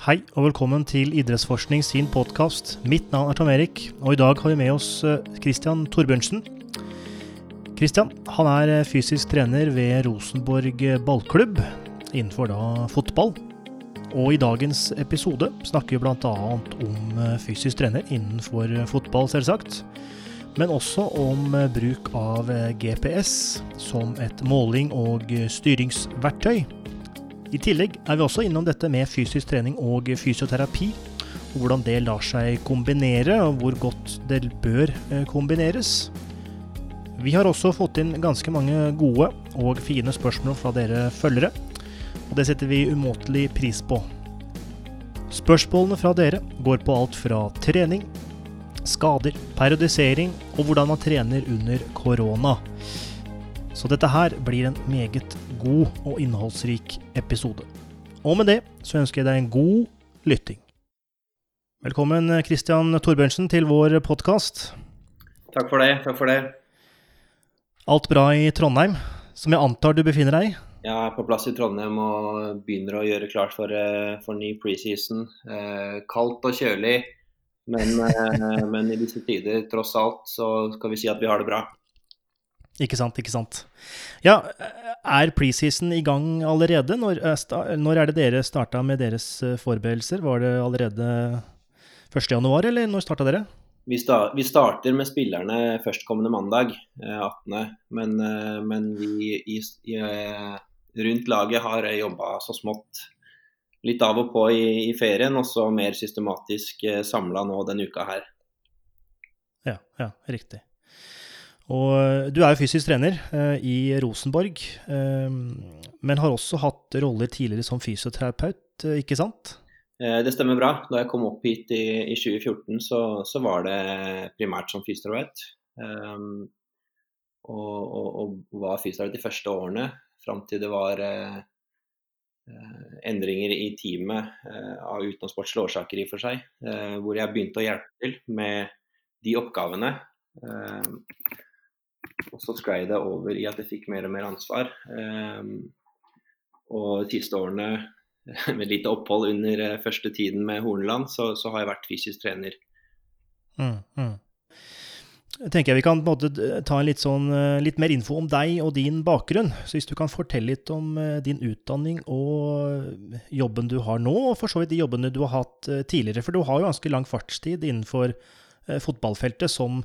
Hei og velkommen til Idrettsforskning sin podkast. Mitt navn er Tom Erik, og i dag har vi med oss eh, Christian Torbjørnsen. Christian han er eh, fysisk trener ved Rosenborg ballklubb innenfor da fotball. Og i dagens episode snakker vi bl.a. om eh, fysisk trener innenfor fotball, selvsagt. Men også om bruk av GPS som et måling- og styringsverktøy. I tillegg er vi også innom dette med fysisk trening og fysioterapi. Og hvordan det lar seg kombinere, og hvor godt det bør eh, kombineres. Vi har også fått inn ganske mange gode og fine spørsmål fra dere følgere. Og det setter vi umåtelig pris på. Spørsmålene fra dere går på alt fra trening, skader, periodisering og hvordan man trener under korona. Så dette her blir en meget god og innholdsrik episode. Og med det så ønsker jeg deg en god lytting. Velkommen Christian Torbjørnsen til vår podkast. Takk for det. Takk for det. Alt bra i Trondheim, som jeg antar du befinner deg i? Jeg er på plass i Trondheim og begynner å gjøre klart for, eh, for ny preseason. Eh, kaldt og kjølig, men, eh, men i disse tider, tross alt, så skal vi si at vi har det bra. Ikke sant, ikke sant. Ja, er preseason i gang allerede? Når, når er det dere starta med deres eh, forberedelser? Var det allerede 1.1, eller når starta dere? Vi, start, vi, starter med spillerne førstkommende mandag, 18., eh, men, eh, men vi i, i, rundt laget har jobba så smått litt av og på i, i ferien, og så mer systematisk samla nå denne uka her. Ja, ja, riktig. Og eh, du er jo fysisk trener eh, i Rosenborg, eh, men har også hatt roller tidligere som fysioterapeut, eh, ikke sant? Eh, det stemmer bra. Da jeg kom opp hit i, i 2014, så, så, var det primært som fysioterapeut. Um, og, og, og, var fysioterapeut de første årene, fram til det var endringer i teamet av utenomsportslige årsaker i og for seg, hvor jeg begynte å hjelpe til med de oppgavene. Og så sklei det over i at jeg fikk mer og mer ansvar. Um, og de siste årene, med lite opphold under eh, første tiden med Horneland, så, så har jeg vært fysisk trener. Mm, mm. Jeg tenker Vi kan ta en litt, sånn, eh, litt, mer info om deg og din bakgrunn. Så Hvis du kan fortelle litt om eh, din utdanning og jobben du har nå, og for så vidt de jobbene du har hatt tidligere. For du har jo ganske lang fartstid innenfor fotballfeltet som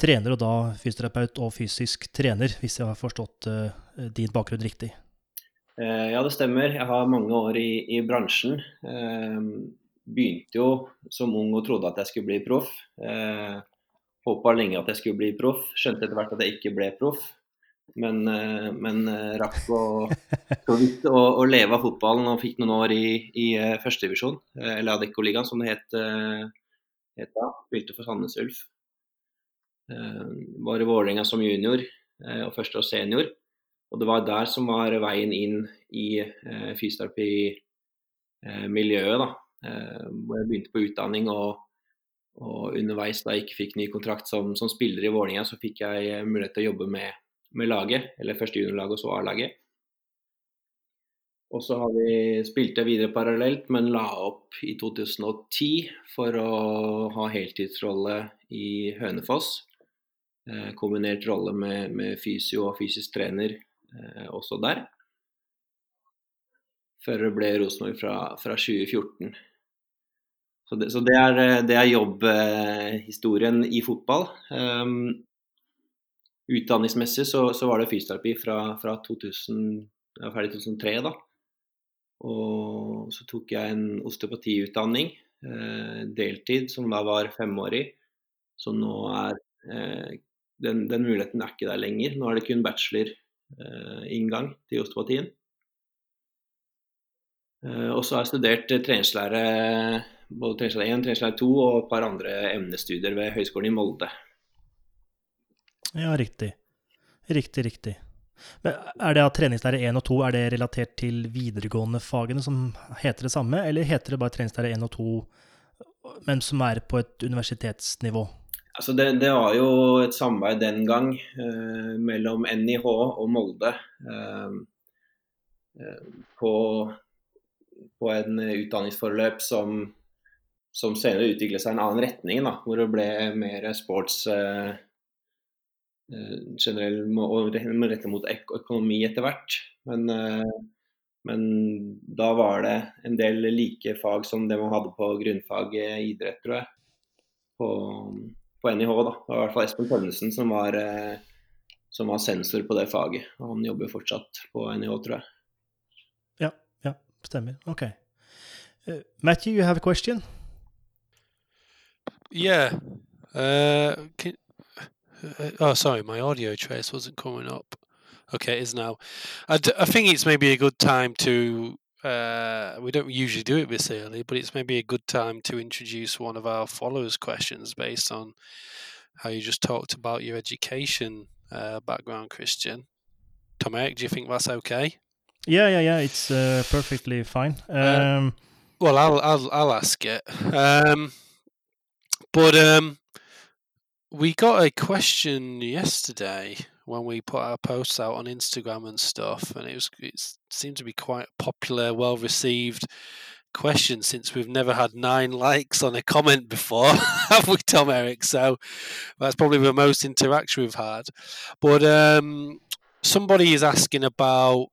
trener og da fysioterapeut og fysisk trener, hvis jeg har forstått uh, din bakgrunn riktig? Uh, ja, det stemmer. Jeg har mange år i, i bransjen. Uh, begynte jo som ung og trodde at jeg skulle bli proff. Håpa lenge at jeg skulle bli proff. Skjønte etter hvert at jeg ikke ble proff. Men, men rakk å, å, å, leve av fotballen og fikk noen år i, i førstedivisjon, eller Adeccoligaen som det het, het da. Spilte for Sandnes Ulf. Eh, var i Vålerenga som junior eh, og første år senior. Og det var der som var veien inn i eh, fysioterapimiljøet. da, Hvor jeg begynte på utdanning og, og underveis da jeg ikke fikk ny kontrakt som, som spiller i Vålerenga, så fikk jeg mulighet til å jobbe med, med laget. Eller første juniorlaget og så A-laget. Og så har vi spilt det videre parallelt, men la opp i 2010 for å ha heltidsrolle i Hønefoss. Eh, kombinert rolle med, med, fysio og fysisk trener eh, også der. Før det ble Rosenborg fra, fra 2014. Så det, så det, er, det er jobbhistorien i fotball. Um, utdanningsmessig så, så, var det fysioterapi fra, fra 2000, jeg var ferdig 2003. da. Og så tok jeg en osteopatiutdanning, eh, deltid, som da var femårig. Som nå er eh, den, den, muligheten er ikke der lenger. Nå er det kun bachelor-inngang eh, til osteopatien. Eh, og så har jeg studert eh, treningslære, både treningslære 1, treningslære 2 og et par andre emnestudier ved Høgskolen i Molde. Ja, riktig. Riktig, riktig. Men er det at treningslære 1 og 2 er det relatert til videregående fagene som heter det samme, eller heter det bare treningslære 1 og 2, men som er på et universitetsnivå? Altså det, det, var jo et samarbeid den gang eh, mellom NIH og Molde. Eh, eh, på på en utdanningsforløp som, som senere utviklet seg i en annen retning, da, hvor det ble mer sports eh, eh generell og rettet mot økonomi etter hvert. Men, eh, men, da var det en del like fag som det man hadde på grunnfaget idrett, tror jeg. På, på NIH. da. Det var i hvert fall Espen Tønnesen som var eh, som var sensor på det faget. Og han jobber fortsatt på NIH, tror jeg. Ja, ja, stemmer. OK. Uh, Matthew, you have a question? Yeah. Uh, can, uh, oh, sorry, my audio trace wasn't coming up. Okay, it is now. I, d- I think it's maybe a good time to. Uh, we don't usually do it this early, but it's maybe a good time to introduce one of our followers' questions based on how you just talked about your education uh, background, Christian. Tom Eric, do you think that's okay? Yeah, yeah, yeah. It's uh, perfectly fine. Uh, um, well, I'll I'll I'll ask it. Um, but um, we got a question yesterday when we put our posts out on Instagram and stuff, and it was it seemed to be quite popular, well received question since we've never had nine likes on a comment before, have we, Tom Eric? So that's probably the most interaction we've had. But um, somebody is asking about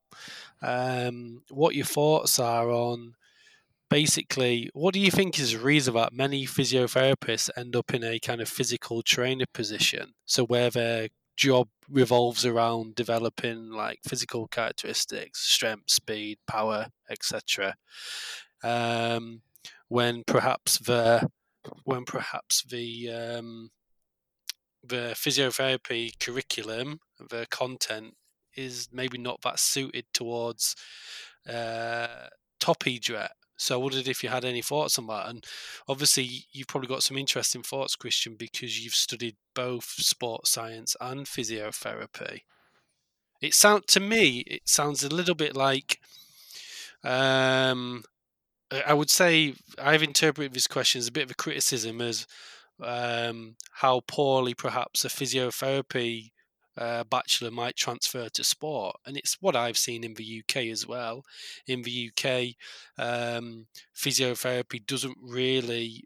um, what your thoughts are on basically what do you think is the reason that many physiotherapists end up in a kind of physical trainer position? So where their job revolves around developing like physical characteristics, strength, speed, power, etc um, when perhaps the when perhaps the um, the physiotherapy curriculum, the content is maybe not that suited towards uh, top EDRET. So I wondered if you had any thoughts on that. And obviously, you've probably got some interesting thoughts, Christian, because you've studied both sports science and physiotherapy. It sound to me, it sounds a little bit like um, I would say I've interpreted this question as a bit of a criticism as um, how poorly perhaps a physiotherapy uh, bachelor might transfer to sport, and it's what I've seen in the UK as well. In the UK, um, physiotherapy doesn't really,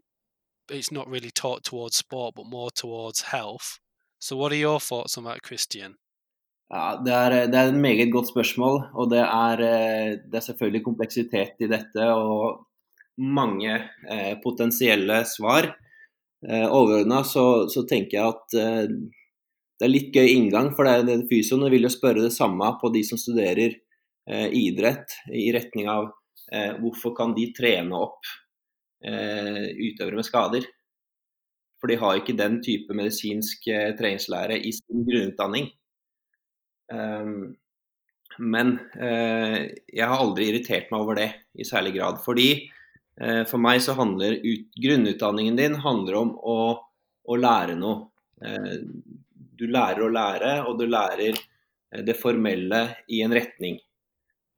it's not really taught towards sport, but more towards health. So, what are your thoughts on that, Christian? Ja, det er, det er et meget godt spørsmål. Og det er, eh, det er selvfølgelig kompleksitet i dette og mange eh, potensielle svar. Eh, Overordna så, så, tenker jeg at eh, det er litt gøy inngang, for det, det fysioene vil jo spørre det samme på de som studerer eh, idrett, i retning av eh, hvorfor kan de trene opp eh, utøvere med skader? For de har ikke den type medisinsk treningslære i sin grunnutdanning. Um, men eh, jeg har aldri irritert meg over det i særlig grad. Fordi eh, for meg så handler ut, grunnutdanningen din handler om å, å lære noe. Eh, du lærer å lære, og du lærer det formelle i en retning.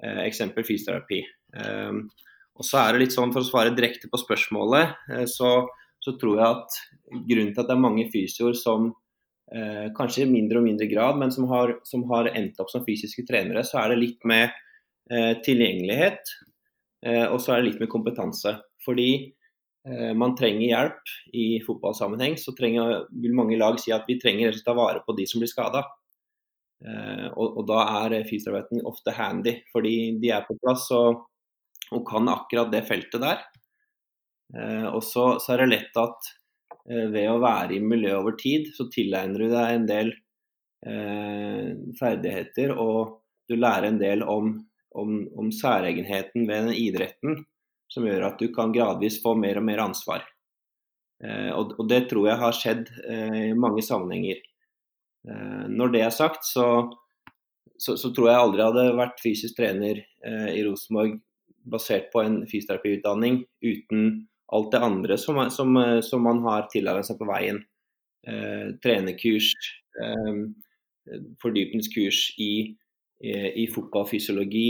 Eksempel fysioterapi. Eh, og så er det litt sånn, For å svare direkte på spørsmålet, så, så tror jeg at grunnen til at det er mange fysioer som eh, kanskje i mindre og mindre grad, men som har, som har, endt opp som fysiske trenere, så er det litt med eh, tilgjengelighet eh, og så er det litt med kompetanse. Fordi eh, man trenger hjelp i fotballsammenheng, så trenger, vil mange lag si at vi trenger å ta vare på de som blir skada. Eh, og, og, da er fysioterapeuten ofte handy, fordi de er på plass og, og kan akkurat det feltet der. Eh, og så, så er det lett at Eh, ved å være i miljøet over tid, så tilegner du deg en del eh, ferdigheter, og du lærer en del om, om, om, særegenheten ved den idretten, som gjør at du kan gradvis få mer og mer ansvar. Eh, og, det tror jeg har skjedd eh, i mange sammenhenger. Eh, når det er sagt, så, så, så, tror jeg aldri hadde vært fysisk trener i Rosenborg basert på en fysioterapiutdanning uten alt det andre som, som, som man har tilegnet seg på veien. Eh, trenerkurs, eh, fordypningskurs i, i, i fotballfysiologi.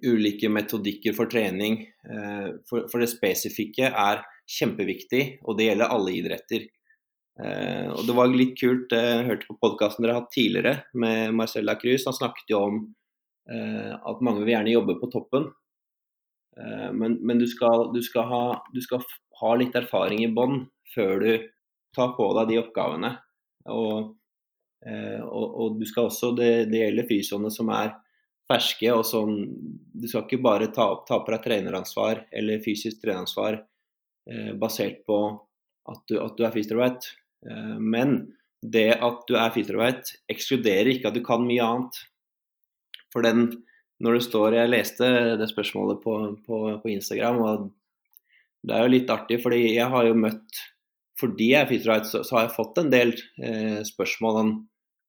Ulike metodikker for trening. Eh, for, det spesifikke er kjempeviktig, og det gjelder alle idretter. Eh, og Det var litt kult, jeg hørte på podkasten dere har hatt tidligere med Marcella Cruz. Han snakket jo om at mange vil gjerne jobbe på toppen. Men, men du, skal, du, skal ha, du, skal ha, litt erfaring i bånn før du tar på deg de oppgavene. Og, og, og du skal også, det, det gjelder fysioene som er ferske. og sånn Du skal ikke bare ta, ta på deg treneransvar eller fysisk treneransvar eh, basert på at du, at du er fysioterapeut. Eh, men det at du er fysioterapeut, ekskluderer ikke at du kan mye annet. For den, når det står Jeg leste det spørsmålet på, på, på Instagram, og det er jo litt artig, fordi jeg har jo møtt Fordi jeg er fysioterapeut, så, så, har jeg fått en del eh, spørsmål om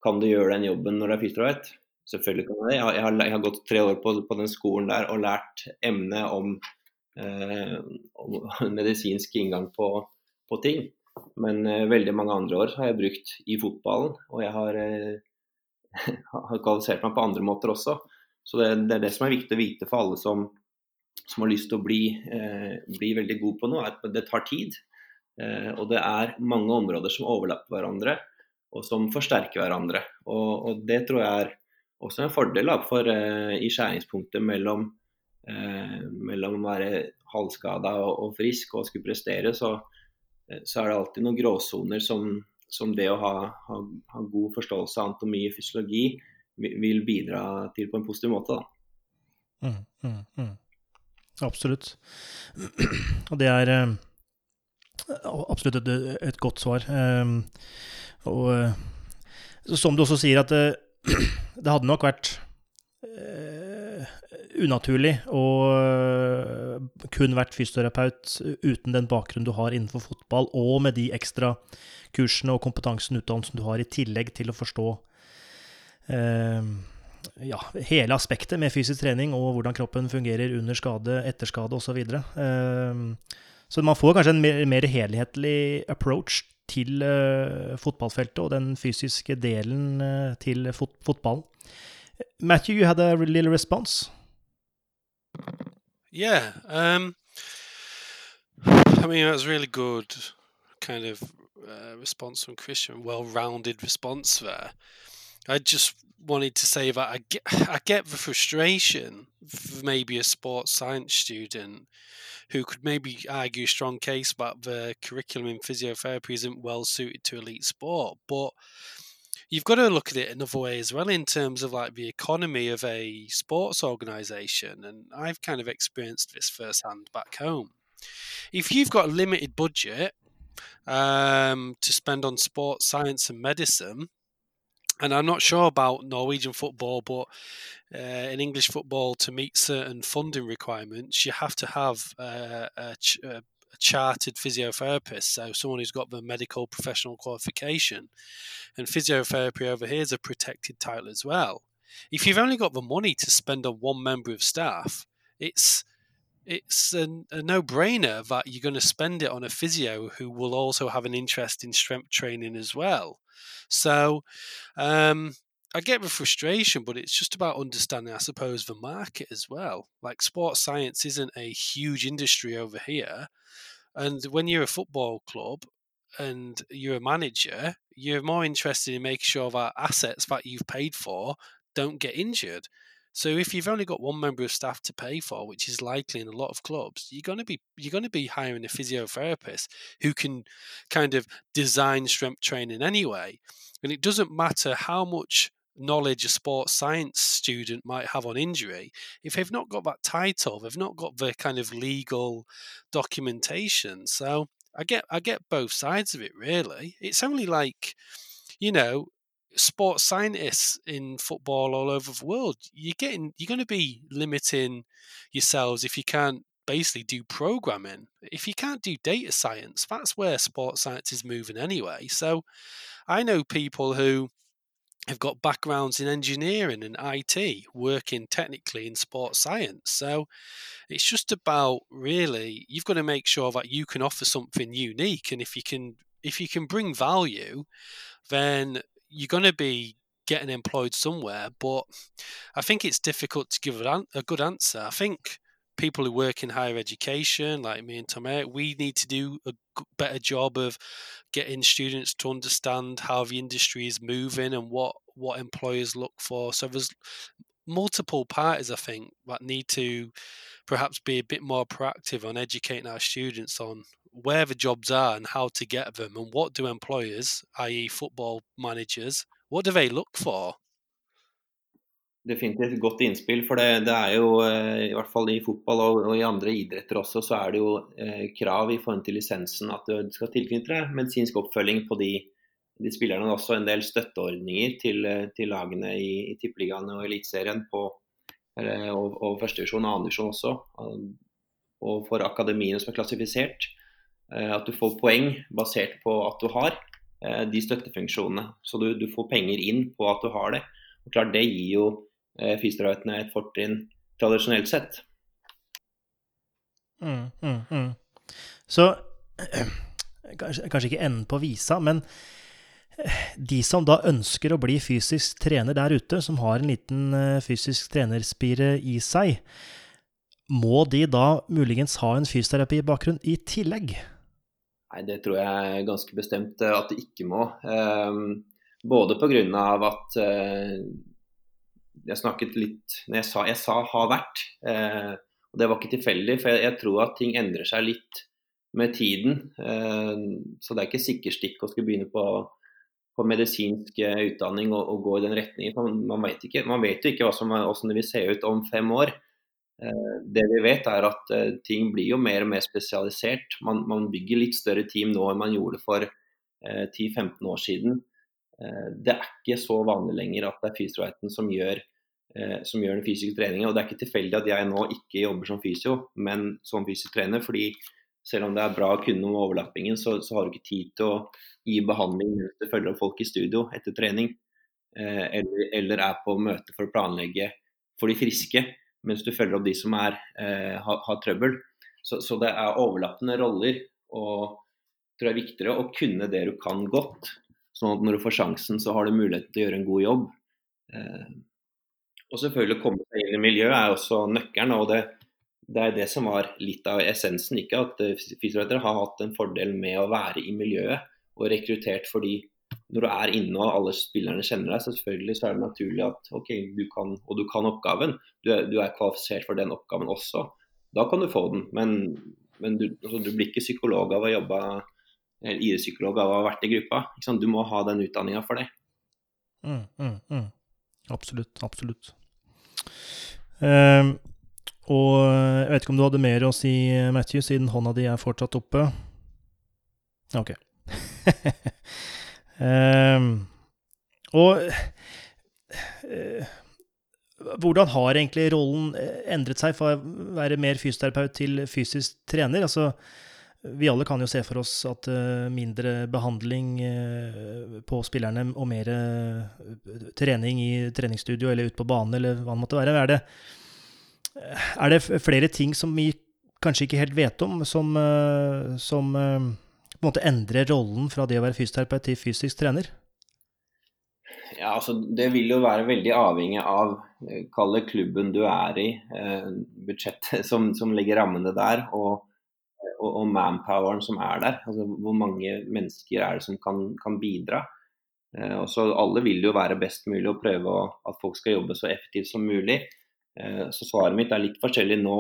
kan du gjøre den jobben når du er fysioterapeut. Selvfølgelig kan jeg det. Jeg har, jeg har, gått tre år på, på, den skolen der og lært emnet om, eh, om medisinsk inngang på, på ting. Men eh, veldig mange andre år har jeg brukt i fotballen, og jeg har, eh, har kvalifisert meg på andre måter også. Så det, det, er det som er viktig å vite for alle som, som har lyst til å bli, eh, bli, veldig god på noe, at det tar tid. Eh, og det er mange områder som overlapper hverandre, og som forsterker hverandre. Og, og det tror jeg er også en fordel da, for, eh, i skjæringspunktet mellom, eh, mellom å være halvskada og, og, frisk og skulle prestere, så, uh, så, er det alltid noen gråsoner som, som, det å ha, ha, ha, god forståelse av anatomi og fysiologi vil bidra til på en positiv måte. Mm, mm, mm. Absolutt. Og det er absolutt et, et, godt svar. og som du også sier, at det hadde nok vært uh, unaturlig å uh, kun vært fysioterapeut uten den bakgrunnen du har innenfor fotball, og med de ekstra kursene og kompetansen og utdannelsen du har, i tillegg til å forstå uh, ja, hele aspektet med fysisk trening og hvordan kroppen fungerer under skade, etter skade osv. Så, videre. så man får kanskje en mer, mer helhetlig approach til uh, fotballfeltet og den fysiske delen uh, til fot fotballen. Matthew, you had a little response. Yeah, um, I mean that's really good kind of uh, response from Christian, well-rounded response there. I just wanted to say that I get, I get the frustration maybe a sports science student who could maybe argue a strong case that the curriculum in physiotherapy isn't well suited to elite sport. But you've got to look at it another way as well in terms of like the economy of a sports organization. And I've kind of experienced this firsthand back home. If you've got a limited budget um, to spend on sports science and medicine, and I'm not sure about Norwegian football, but uh, in English football, to meet certain funding requirements, you have to have uh, a, ch- a, chartered physiotherapist, so someone who's got the medical professional qualification. And physiotherapy over here is a protected title as well. If you've only got the money to spend on one member of staff, it's it's a, a no-brainer that you're going to spend it on a physio who will also have an interest in strength training as well. So um, I get the frustration, but it's just about understanding, I suppose, the market as well. Like sports science isn't a huge industry over here. And when you're a football club and you're a manager, you're more interested in making sure that assets that you've paid for don't get injured. So if you've only got one member of staff to pay for, which is likely in a lot of clubs, you're going to be you're going to be hiring a physiotherapist who can kind of design strength training anyway. And it doesn't matter how much knowledge a sports science student might have on injury if they've not got that title they've not got the kind of legal documentation so i get i get both sides of it really it's only like you know sports scientists in football all over the world, you're getting you're going to be limiting yourselves if you can't basically do programming. If you can't do data science, that's where sports science is moving anyway. So I know people who have got backgrounds in engineering and IT working technically in sports science. So it's just about really you've got to make sure that you can offer something unique and if you can if you can bring value then you're going to be getting employed somewhere, but I think it's difficult to give a good answer. I think people who work in higher education, like me and Tom we need to do a better job of getting students to understand how the industry is moving and what what employers look for. So there's multiple parties, I think, that need to perhaps be a bit more proactive on educating our students on where the jobs are and how to get them, and what do employers, i.e., football managers, what do they look for? Definitivt et godt innspill. For det, det, er jo, eh, i hvert fall i fotball og, og, i andre idretter også, så er det jo eh, krav i forhold til lisensen at du skal tilknytte deg medisinsk oppfølging på de, de spillerne. Og også en del støtteordninger til, eh, til lagene i, i Tippeligaen og Eliteserien og, og førstedivisjon og andredivisjon også. Og for akademiene som er klassifisert. Eh, at du får poeng basert på at du har de støttefunksjonene. Så du, du får penger inn på at du har det. Og klart Det gir jo Eh, fysioterapeutene et fortrinn tradisjonelt sett. Mm, mm, mm. Så kanskje, kanskje, ikke enden på visa, men eh, de som da ønsker å bli fysisk trener der ute, som har en liten eh, fysisk trenerspire i seg, må de da muligens ha en fysioterapibakgrunn i tillegg? Nei, det tror jeg ganske bestemt at det ikke må. Um, både pga. at uh, jeg snakket litt når jeg sa, jeg sa 'har vært', eh, og det var ikke tilfeldig. For jeg, tror at ting endrer seg litt med tiden. Eh, så det er ikke sikkerstikk å skulle begynne på, på medisinsk eh, utdanning og, og, gå i den retningen. Man, man, vet ikke, man vet jo ikke hva som, hvordan det vil se ut om fem år. Eh, det vi vet er at eh, ting blir jo mer og mer spesialisert. Man, man bygger litt større team nå enn man gjorde for 10-15 eh, år siden. Det er ikke så vanlig lenger at det er fysioterapeuten som gjør som gjør den fysiske treningen. Og det er ikke tilfeldig at jeg nå ikke jobber som fysio, men som fysisk trener. fordi selv om det er bra å kunne om overlappingen, så, så, har du ikke tid til å gi behandling mens du følger opp folk i studio etter trening. Eller, eller, er på møte for å planlegge for de friske, mens du følger opp de som er, eh, har, har, trøbbel. Så, så, det er overlappende roller. Og tror det er viktigere å kunne det du kan godt. Sånn at når du får sjansen, så har du mulighet til å gjøre en god jobb. Eh, og selvfølgelig å komme seg inn i miljøet er også nøkkelen. og det, det er det som var litt av essensen. Ikke at eh, fysioterapeuter har hatt en fordel med å være i miljøet og rekruttert fordi når du er inne og alle spillerne kjenner deg, selvfølgelig så er det naturlig at ok, du kan, og du kan oppgaven. Du er, du er kvalifisert for den oppgaven også. Da kan du få den. Men, men du, altså, du, blir ikke psykolog av å jobbe eller idrettspsykolog av å ha vært i gruppa. Du må ha den utdanninga for det. Mm, mm, mm. Absolutt. Absolutt. Uh, og jeg vet ikke om du hadde mer å si, Matthew, siden hånda di er fortsatt oppe? Ok. uh, og uh, hvordan har egentlig rollen endret seg fra å være mer fysioterapeut til fysisk trener? Altså, vi alle kan jo se for oss at uh, mindre behandling på spillerne og mer trening i treningsstudio eller ute på banen eller hva det måtte være. Er det, er det flere ting som vi kanskje ikke helt vet om, som, som på en måte endre rollen fra det å være fysioterapeut til fysisk trener? Ja, altså Det vil jo være veldig avhengig av kall klubben du er i, budsjettet som, som legger rammene der. og og, og manpoweren som er der. Altså, hvor mange mennesker er det som kan, kan bidra. Eh, og Alle vil jo være best mulig og prøve å, at folk skal jobbe så effektivt som mulig. Eh, så svaret mitt er litt forskjellig nå.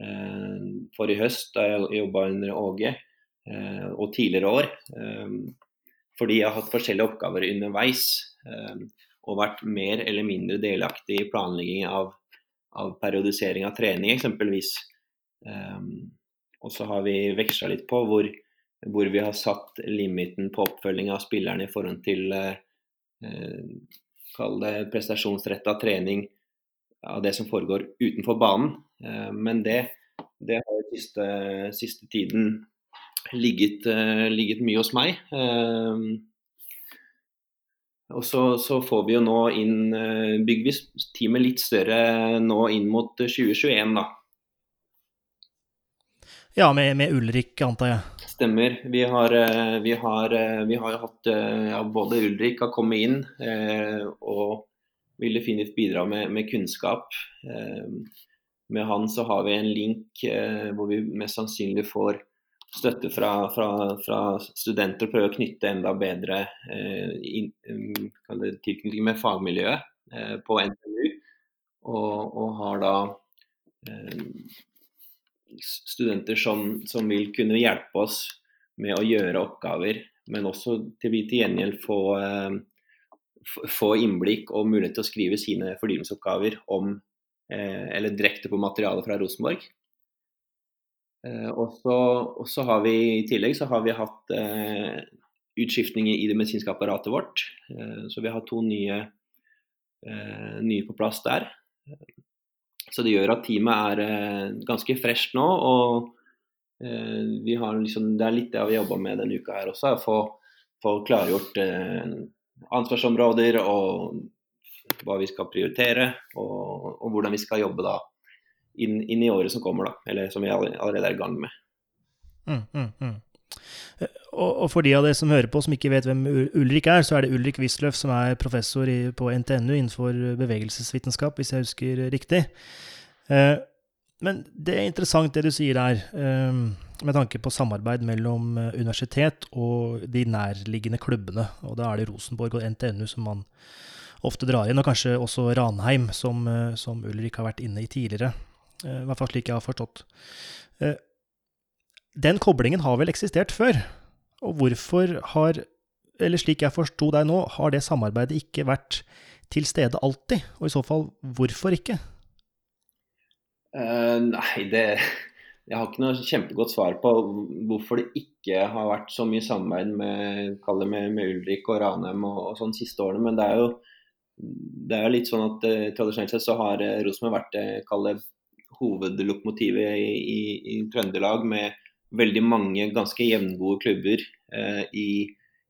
Eh, for i høst, da jeg jobba under Åge, eh, og tidligere år. Eh, fordi jeg har hatt forskjellige oppgaver underveis. Eh, og vært mer eller mindre delaktig i planlegging av, av periodisering av trening, eksempelvis. Og så har vi veksla litt på hvor, hvor, vi har satt limiten på oppfølging av spillerne i forhold til eh, Kall det prestasjonsretta trening av det som foregår utenfor banen. Eh, men det, det har jo siste, siste tiden ligget, eh, ligget, mye hos meg. Eh, og så, så, får vi jo nå inn eh, Bygger vi teamet litt større nå inn mot 2021, da. Ja, med, med, Ulrik, antar jeg. Stemmer. Vi har, eh, vi har, eh, vi har hatt eh, ja, Både Ulrik har kommet inn og vil definitivt bidra med, med, kunnskap. Med han så har vi en link hvor vi mest sannsynlig får støtte fra, fra, fra studenter og prøve å knytte enda bedre tilknytning med fagmiljøet på NTNU. og, og har da eh, studenter som, som, vil kunne hjelpe oss med å gjøre oppgaver, men også til vi til gjengjeld få, eh, få innblikk og mulighet til å skrive sine fordypningsoppgaver om eh, eller direkte på materialet fra Rosenborg. Eh, og, så, har vi i tillegg så har vi hatt eh, utskiftninger i det medisinske apparatet vårt. Eh, så vi har to nye, eh, nye på plass der. Så det gjør at teamet er eh, ganske fresht nå. og vi har liksom, Det er litt det vi har jobba med denne uka her også. Å få, få klargjort ansvarsområder og hva vi skal prioritere, og, og hvordan vi skal jobbe da inn, inn, i året som kommer, da. Eller som vi allerede er i gang med. Mm, mm, mm. Og, for de av dere som hører på som ikke vet hvem Ulrik er, så er det Ulrik Wisløff som er professor i, på NTNU innenfor bevegelsesvitenskap, hvis jeg husker riktig. Eh, men det er interessant det du sier der, eh, med tanke på samarbeid mellom eh, universitet og de nærliggende klubbene. Og da er det Rosenborg og NTNU som man ofte drar inn, og kanskje også Ranheim, som, som Ulrik har vært inne i tidligere. I hvert fall slik jeg har forstått. Den koblingen har vel eksistert før? Og hvorfor har, eller slik jeg forsto deg nå, har det samarbeidet ikke vært til stede alltid? Og i så fall, hvorfor ikke? Uh, nei, det Jeg har ikke noe kjempegodt svar på hvorfor det ikke har vært så mye samarbeid med, med, med Ulrik og Ranheim og, og sånn siste årene. Men det er jo, det er litt sånn at uh, tradisjonelt sett så har uh, Rosenborg vært det hovedlokomotivet i, i, i Trøndelag med veldig mange ganske jevngode klubber eh, i,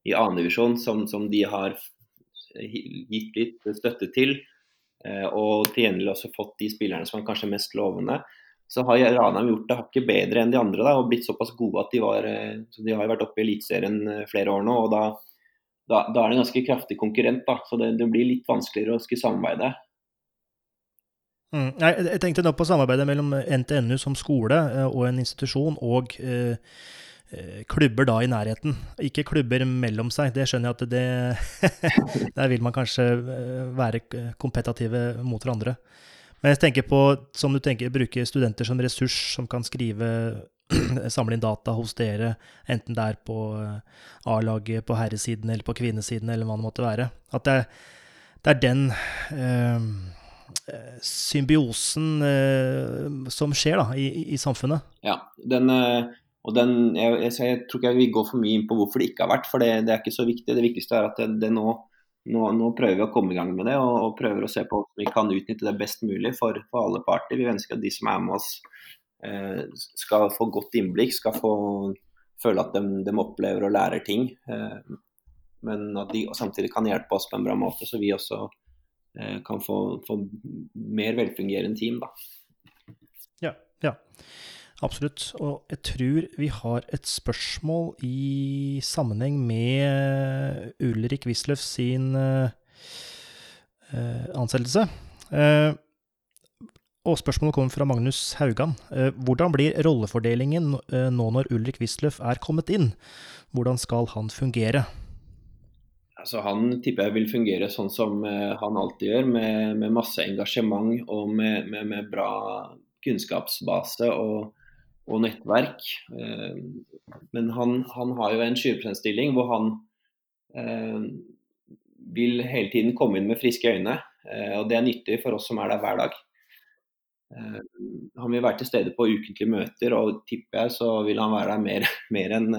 i annendivisjon som, som de har gitt litt støtte til. Eh, og til gjengjeld også fått de spillerne som er kanskje mest lovende. Så har Ranheim gjort det hakket bedre enn de andre da, og blitt såpass gode at de, var, eh, de har vært oppe i Eliteserien eh, flere år nå. og da, da, da, er det en ganske kraftig konkurrent. da, Så det, det blir litt vanskeligere å skulle samarbeide. Mm. Jeg tenkte nå på samarbeidet mellom NTNU som skole eh, og en institusjon, og eh, eh, klubber da i nærheten. Ikke klubber mellom seg, det skjønner jeg at det Der vil man kanskje være kompetative mot hverandre. Men jeg tenker på, som du tenker, bruke studenter som ressurs, som kan skrive samle inn data hos dere, enten det er på A-laget på herresiden eller på kvinnesiden, eller hva det måtte være. At det, det er den eh, symbiosen eh, som skjer da, i, i, samfunnet. Ja, den, eh, og den, jeg, jeg, jeg, tror ikke jeg vil gå for mye inn på hvorfor det ikke har vært, for det, det er ikke så viktig. Det viktigste er at det, det nå, nå, nå, prøver vi å komme i gang med det, og, og prøver å se på om vi kan utnytte det best mulig for, for alle parter. Vi ønsker at de som er med oss eh, skal få godt innblikk, skal få føle at de, de opplever og lærer ting. Eh, men at de samtidig kan hjelpe oss på en bra måte, så vi også kan få, få mer velfungerende team. Da. Ja, ja, absolutt. Og jeg tror vi har et spørsmål i sammenheng med Ulrik Wisløff sin uh, ansettelse. Uh, og spørsmålet kommer fra Magnus Haugan. Uh, hvordan blir rollefordelingen nå når Ulrik Wisløff er kommet inn? Hvordan skal han fungere? Altså, han tipper jeg vil fungere sånn som uh, han alltid gjør, med, med masse engasjement og med, med, med bra kunnskapsbase og, og nettverk. Uh, men han, han, har jo en 20 hvor han uh, vil hele tiden komme inn med friske øyne. og det er nyttig for oss som er der hver dag. han vil være til stede på ukentlige møter, og tipper jeg så vil han være der mer, mer enn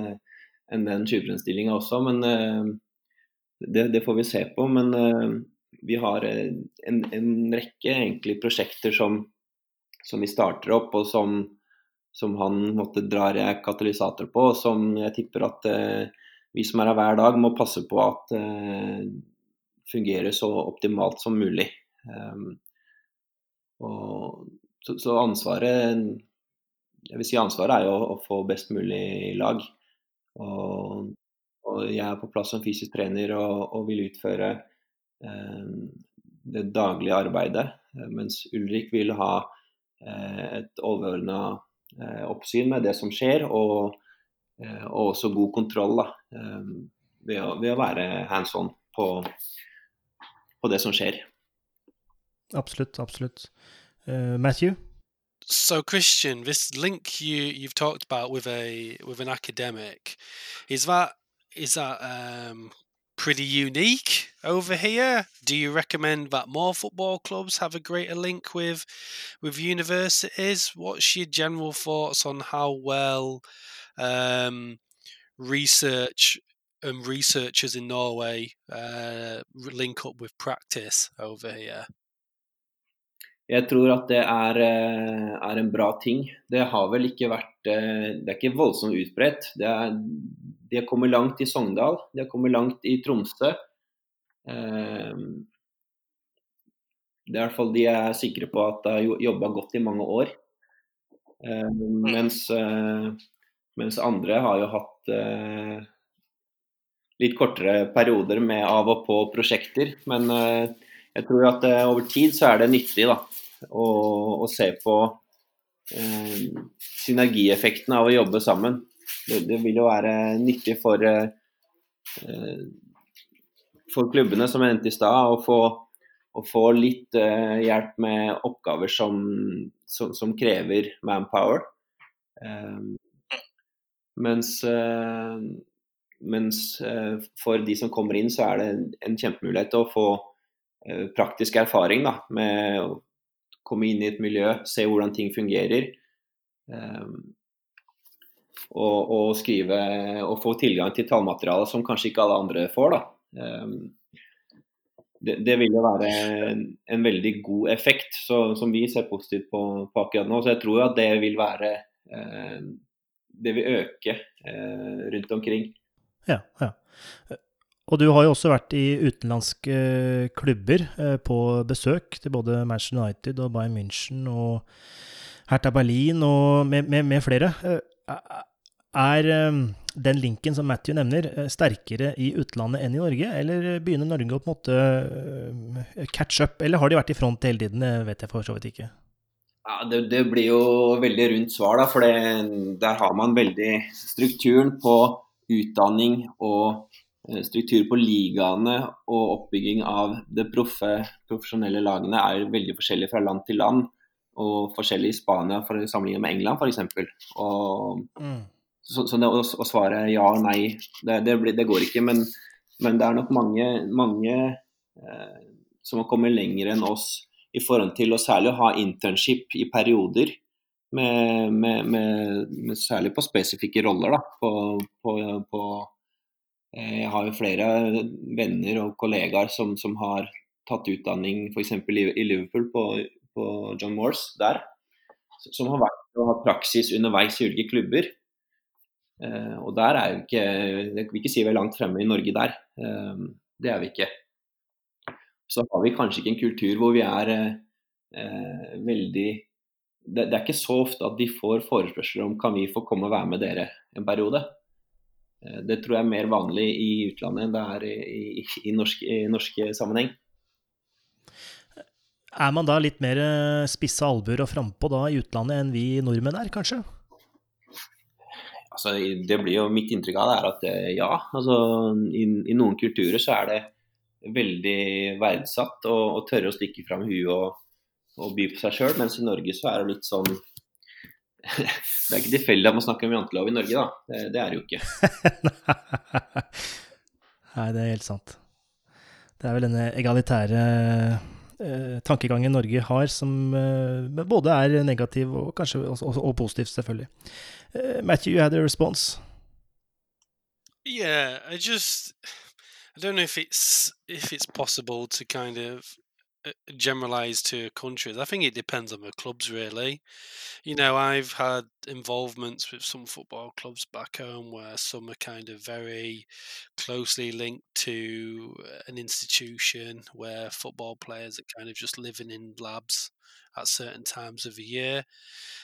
en den 20 også. men det, det, får vi se på. Men uh, vi har eh, en, en rekke egentlig prosjekter som, som, vi starter opp, og som, som han måtte drar katalysator på, og som jeg tipper at uh, vi som er her hver dag, må passe på at fungerer så optimalt som mulig. Um, og, så, så, ansvaret jeg vil si ansvaret er jo å få best mulig lag. Og og jeg er på plass som fysisk trener og, og vil utføre eh, det daglige arbeidet. Eh, mens Ulrik vil ha eh, et overordna eh, oppsyn med det som skjer, og, eh, og også god kontroll da, eh, ved å, ved, å, være hands on på, på det som skjer. Absolutt, absolutt. Uh, Matthew? So Christian, this link you you've talked about with a with an academic, is that is that um, pretty unique over here? Do you recommend that more football clubs have a greater link with with universities? What's your general thoughts on how well um, research and researchers in Norway uh, link up with practice over here? Jeg tror at det er, eh, er, en bra ting. Det har vel ikke vært eh, Det er ikke voldsomt utbredt. Det er, de har kommet langt i Sogndal, de har kommet langt i Tromsø. Eh, det er i hvert fall De er sikre på at de har jobba godt i mange år. Mens, mens andre har jo hatt litt kortere perioder med av og på prosjekter. Men jeg tror at over tid så er det nyttig, da å, å se på eh, synergieffekten av å jobbe sammen. Det, det vil jo være nyttig for, eh, for klubbene, som jeg nevnte i stad, å å få litt eh, hjelp med oppgaver som, som, som krever manpower. Eh, mens, eh, mens eh, for de som kommer inn, så er det en kjempemulighet til å få praktisk erfaring da, med komme inn i et miljø, se hvordan ting fungerer. Um, og, og, skrive og få tilgang til tallmateriale som kanskje ikke alle andre får. Um, det, det, vil jo være en, en, veldig god effekt så, som vi ser positivt på, på, akkurat nå. Så jeg tror at det vil være uh, Det vil øke uh, rundt omkring. Ja, ja. Og du har jo også vært i utenlandske klubber eh, på besøk til både Manchester United og Bayern München og Hertha Berlin og med, med, med flere. Eh, er eh, den linken som Matthew nevner, sterkere i utlandet enn i Norge, eller begynner Norge å på en måte catch up, eller har de vært i front hele tiden? Det vet jeg for så vidt ikke. Ja, det, det, blir jo veldig rundt svar, da, for der har man veldig strukturen på utdanning og Eh, struktur på ligaene og oppbygging av det proffe, profesjonelle lagene er veldig forskjellig fra land til land. Og forskjellig i Spania for sammenlignet med England f.eks. Mm. Så, så det å, å, svare ja og nei, det, det, det går ikke. Men, men, det er nok mange, mange eh, som har kommet lenger enn oss i forhold til å særlig ha internship i perioder. Med, med, med, særlig på spesifikke roller da, på, på, på Eh, jeg har jo flere venner og kollegaer som, som har tatt utdanning f.eks. i Liverpool på, på, John Moores der. Som har vært og hatt praksis underveis i ulike klubber. Eh, og der er jo ikke Jeg vil ikke si vi er langt fremme i Norge der. Eh, det er vi ikke. Så har vi kanskje ikke en kultur hvor vi er eh, veldig det, det, er ikke så ofte at de får forespørsler om kan vi få komme og være med dere en periode. Eh, det tror jeg er mer vanlig i utlandet enn det er i, i, norsk, i norske sammenheng. Er man da litt mer eh, spisse albuer og frampå da i utlandet enn vi nordmenn er, kanskje? Altså, det blir jo Mitt inntrykk av det er at eh, ja. Altså, i, i, noen kulturer så er det veldig verdsatt å tørre å stikke fram huet og, og by på seg sjøl, mens i Norge så er det litt sånn det er ikke tilfeldig at man snakker om jantelov i Norge, da. Det, det er det jo ikke. Nei, det er helt sant. Det er vel denne egalitære eh, tankegangen Norge har, som eh, både er negativ og kanskje også, og, og positiv, selvfølgelig. Uh, Matthew, you had a response? Yeah, I just I don't know if it's if it's possible to kind of Uh, generalize to countries. I think it depends on the clubs, really. You mm. know, I've had involvements with some football clubs back home where some are kind of very closely linked to uh, an institution where football players are kind of just living in labs at certain times of the year.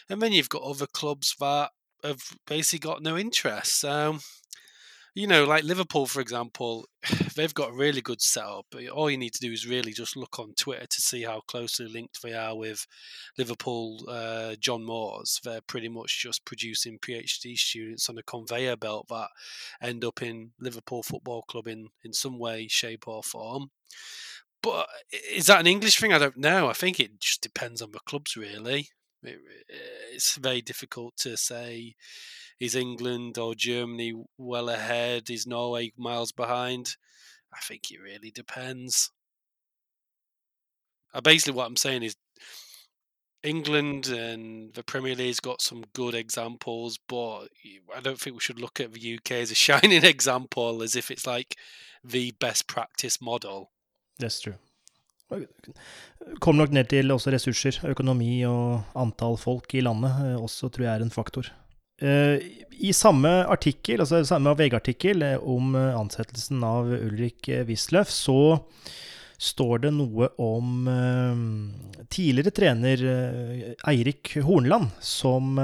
And then you've got other clubs that have basically got no interest. So you know, like Liverpool, for example, they've got a really good setup. All you need to do is really just look on Twitter to see how closely linked they are with Liverpool uh, John Moores. They're pretty much just producing PhD students on a conveyor belt that end up in Liverpool Football Club in, in some way, shape, or form. but is that an English thing? I don't know. I think it just depends on the clubs, really. It, it's very difficult to say is England or Germany well ahead? Is Norway miles behind? I think it really depends. Uh, basically, what I'm saying is England and the Premier League's got some good examples, but I don't think we should look at the UK as a shining example as if it's like the best practice model. That's true. Kommer nok ned til også ressurser, økonomi og antall folk i landet eh, også tror jeg er en faktor. Eh, I samme artikkel, altså samme VG-artikkel eh, om ansettelsen av Ulrik Wisløff, så står det noe om tidligere trener Eirik Hornland, som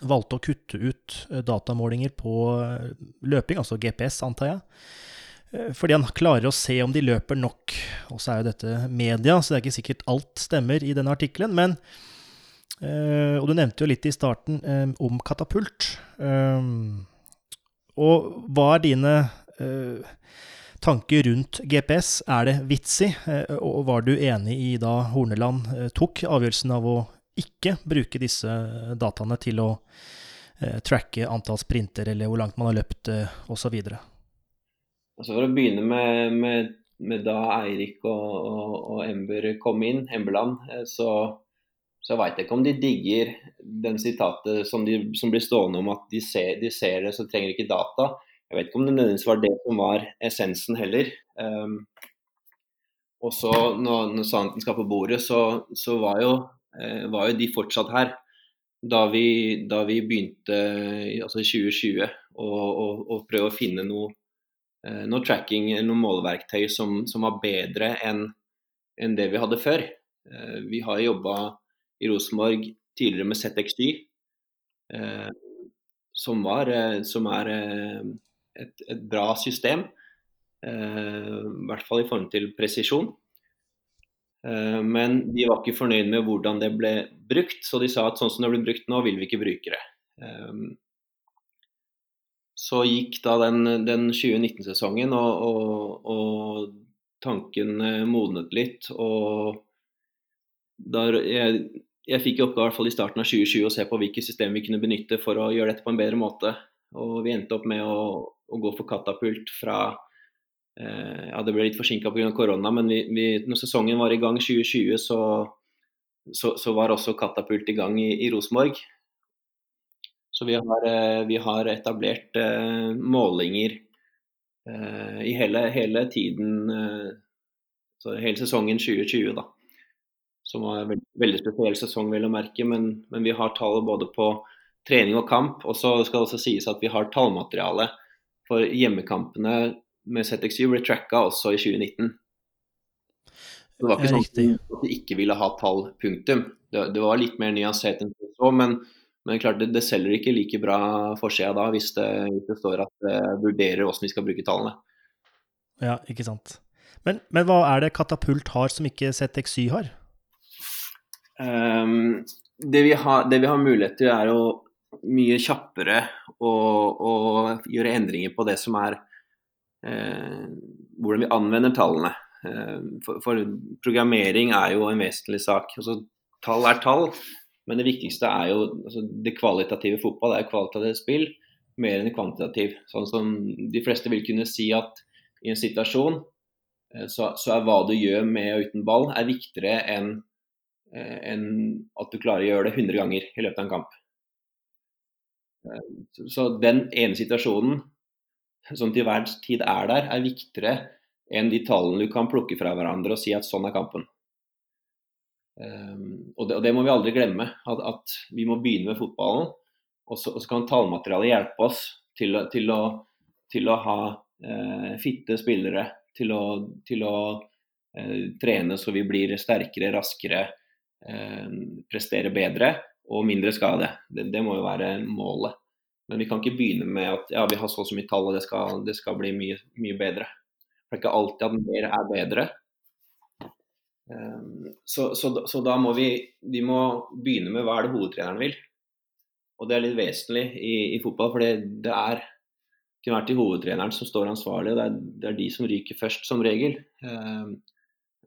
valgte å kutte ut datamålinger på løping, altså GPS, antar jeg Eh, fordi han klarer å se om de løper nok. Og så er jo dette media, så det er ikke sikkert alt stemmer i denne artikkelen. Men øh, Og du nevnte jo litt i starten um, om katapult. Um, og hva er dine uh, tanker rundt GPS? Er det vitsig? og var du enig i da Horneland tok avgjørelsen av å ikke bruke disse dataene til å tracke antall sprinter, eller hvor langt man har løpt, osv.? Altså For å begynne med, med, med da Eirik og, og, og, Ember kom inn, Emberland, eh, så, jeg veit ikke om de digger den sitatet som, de, som blir stående om at de ser, de ser, det, så trenger ikke data. Jeg vet ikke om det nødvendigvis var det som var essensen heller. Um, og så når, når sannheten skal på bordet, så, så var, jo, eh, var, jo, de fortsatt her. Da vi, da vi begynte altså i 2020 å prøve å finne noe Eh, noe tracking, noe måleverktøy som, som var bedre enn en det vi hadde før. Eh, vi har jobba i Rosenborg tidligere med ZXY, eh, som, var, som er et, et, bra system. I hvert fall i forhold til presisjon. Men de var ikke fornøyd med hvordan det ble brukt, så de sa at sånn som det blir brukt nå, vil vi ikke bruke det så gikk da den, den 2019-sesongen, og, og, og, tanken eh, modnet litt. Og der jeg, jeg fikk i oppgave i hvert fall i starten av 2020 å se på hvilke system vi kunne benytte for å gjøre dette på en bedre måte. Og vi endte opp med å, å gå for katapult fra eh, Ja, det ble litt forsinka pga. korona, men vi, vi, når sesongen var i gang 2020, så, så, så var også katapult i gang i, i Rosenborg. Så vi har, eh, vi har etablert eh, målinger uh, i hele, hele tiden uh, Hele sesongen 2020, da. Som var en veldig, veldig spesiell sesong, vel å merke. Men, men, vi har tallet både på trening og kamp. Og så skal det også sies at vi har tallmateriale for hjemmekampene med ZXU ble tracka også i 2019. Det var ikke sånn at vi ikke ville ha tall, punktum. Det, det var litt mer nyansert enn så. Men men klart det, det selger ikke like bra forsida da, hvis det, hvis det, står at det vurderer hvordan vi skal bruke tallene. Ja, ikke sant. Men, men hva er det Katapult har som ikke ZXY har? Um, det, vi har det vi har mulighet til, er å mye kjappere å, å gjøre endringer på det som er eh, hvordan vi anvender tallene. Eh, for, for, programmering er jo en vesentlig sak. Altså, tall er tall, men det viktigste er jo altså, det kvalitative fotball. Er kvalitativt spill mer enn kvantitativ. Sånn som de fleste vil kunne si at i en situasjon eh, så, så er hva du gjør med og uten ball, er viktigere enn eh, en at du klarer å gjøre det 100 ganger i løpet av en kamp. Eh, så den ene situasjonen som til hver tid er der, er viktigere enn de tallene du kan plukke fra hverandre og si at sånn er kampen. Um, og, det, og, det, må vi aldri glemme, at, at vi må begynne med fotballen. Og så, og så kan tallmaterialet hjelpe oss til, til, å, til å, ha eh, fitte spillere, til å, til å eh, trene så vi blir sterkere, raskere, eh, prestere bedre og mindre skade. Det, det, må jo være målet. Men vi kan ikke begynne med at ja, vi har så og så mye tall og det skal, det skal bli mye, mye bedre. For det er ikke alltid at mer er bedre. Ehm, så, så, så, da må vi, vi må begynne med hva er det hovedtreneren vil. Og det er litt vesentlig i, i fotball, for det, er vært til hovedtreneren som står ansvarlig. og Det er, det er de som ryker først, som regel.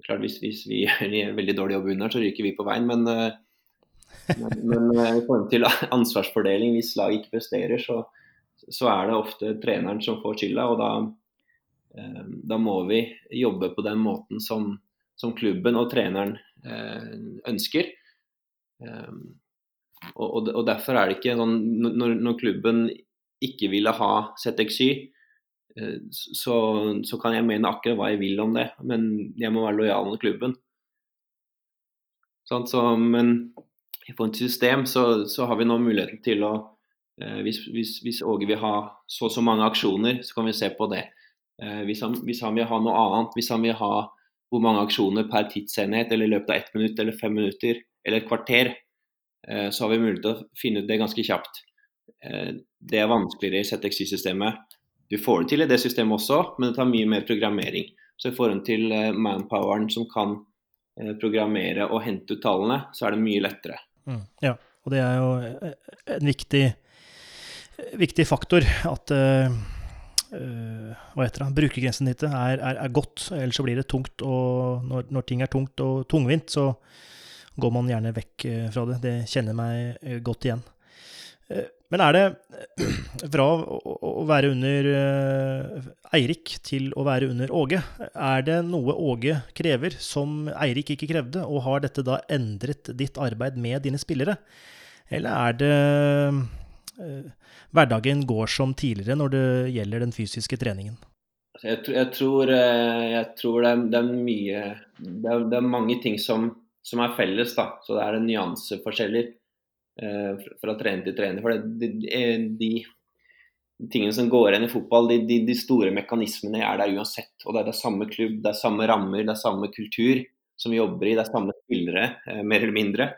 Klart Hvis, hvis vi gjør en veldig dårlig jobb under, så ryker vi på veien. Men, eh, men, men eh, i forhold til ansvarsfordeling, hvis laget ikke presterer, så, så, er det ofte treneren som får skylda. Og da, eh, da må vi jobbe på den måten som, som klubben og treneren ønsker. Eh, og, og, derfor er det ikke sånn når, når klubben ikke ville ha ZXY, så, så, kan jeg mene akkurat hva jeg vil om det, men jeg må være lojal mot klubben. Sånn, så, men på et system så, så, har vi nå muligheten til å eh, hvis, hvis, hvis, Åge vil ha så og så mange aksjoner, så kan vi se på det. Eh, hvis, han, hvis, han, vil ha noe annet, hvis han vil ha hvor mange aksjoner per tidsenhet eller i løpet av ett minutt eller fem minutter eller et kvarter, eh, så har vi mulighet til å finne ut det ganske kjapt. Eh, det er vanskeligere i ZXY-systemet. Du får det til i det systemet også, men det tar mye mer programmering. Så i forhold til eh, manpoweren som kan eh, programmere og hente ut tallene, så er det mye lettere. Mm, ja, og det er jo en viktig, viktig faktor at uh, hva heter det, brukergrensesnittet er, er, er, godt, ellers så blir det tungt. Og når, når, ting er tungt og tungvint, så går man gjerne vekk fra det. Det kjenner meg godt igjen. Men er det fra å være under eh, Eirik til å være under Åge, er det noe Åge krever som Eirik ikke krevde, og har dette da endret ditt arbeid med dine spillere? Eller er det eh, hverdagen går som tidligere når det gjelder den fysiske treningen? Jeg, jeg, tror, eh, jeg tror, det, er, det er mye det er, det er, mange ting som, som er felles, da. Så det er nyanseforskjeller. Eh, fra trener til trener. For det, de, de, tingene som går igjen i fotball, de, de, store mekanismene er der uansett. Og det er det samme klubb, det er samme rammer, det er samme kultur som vi jobber i. Det er samme spillere, eh, mer eller mindre.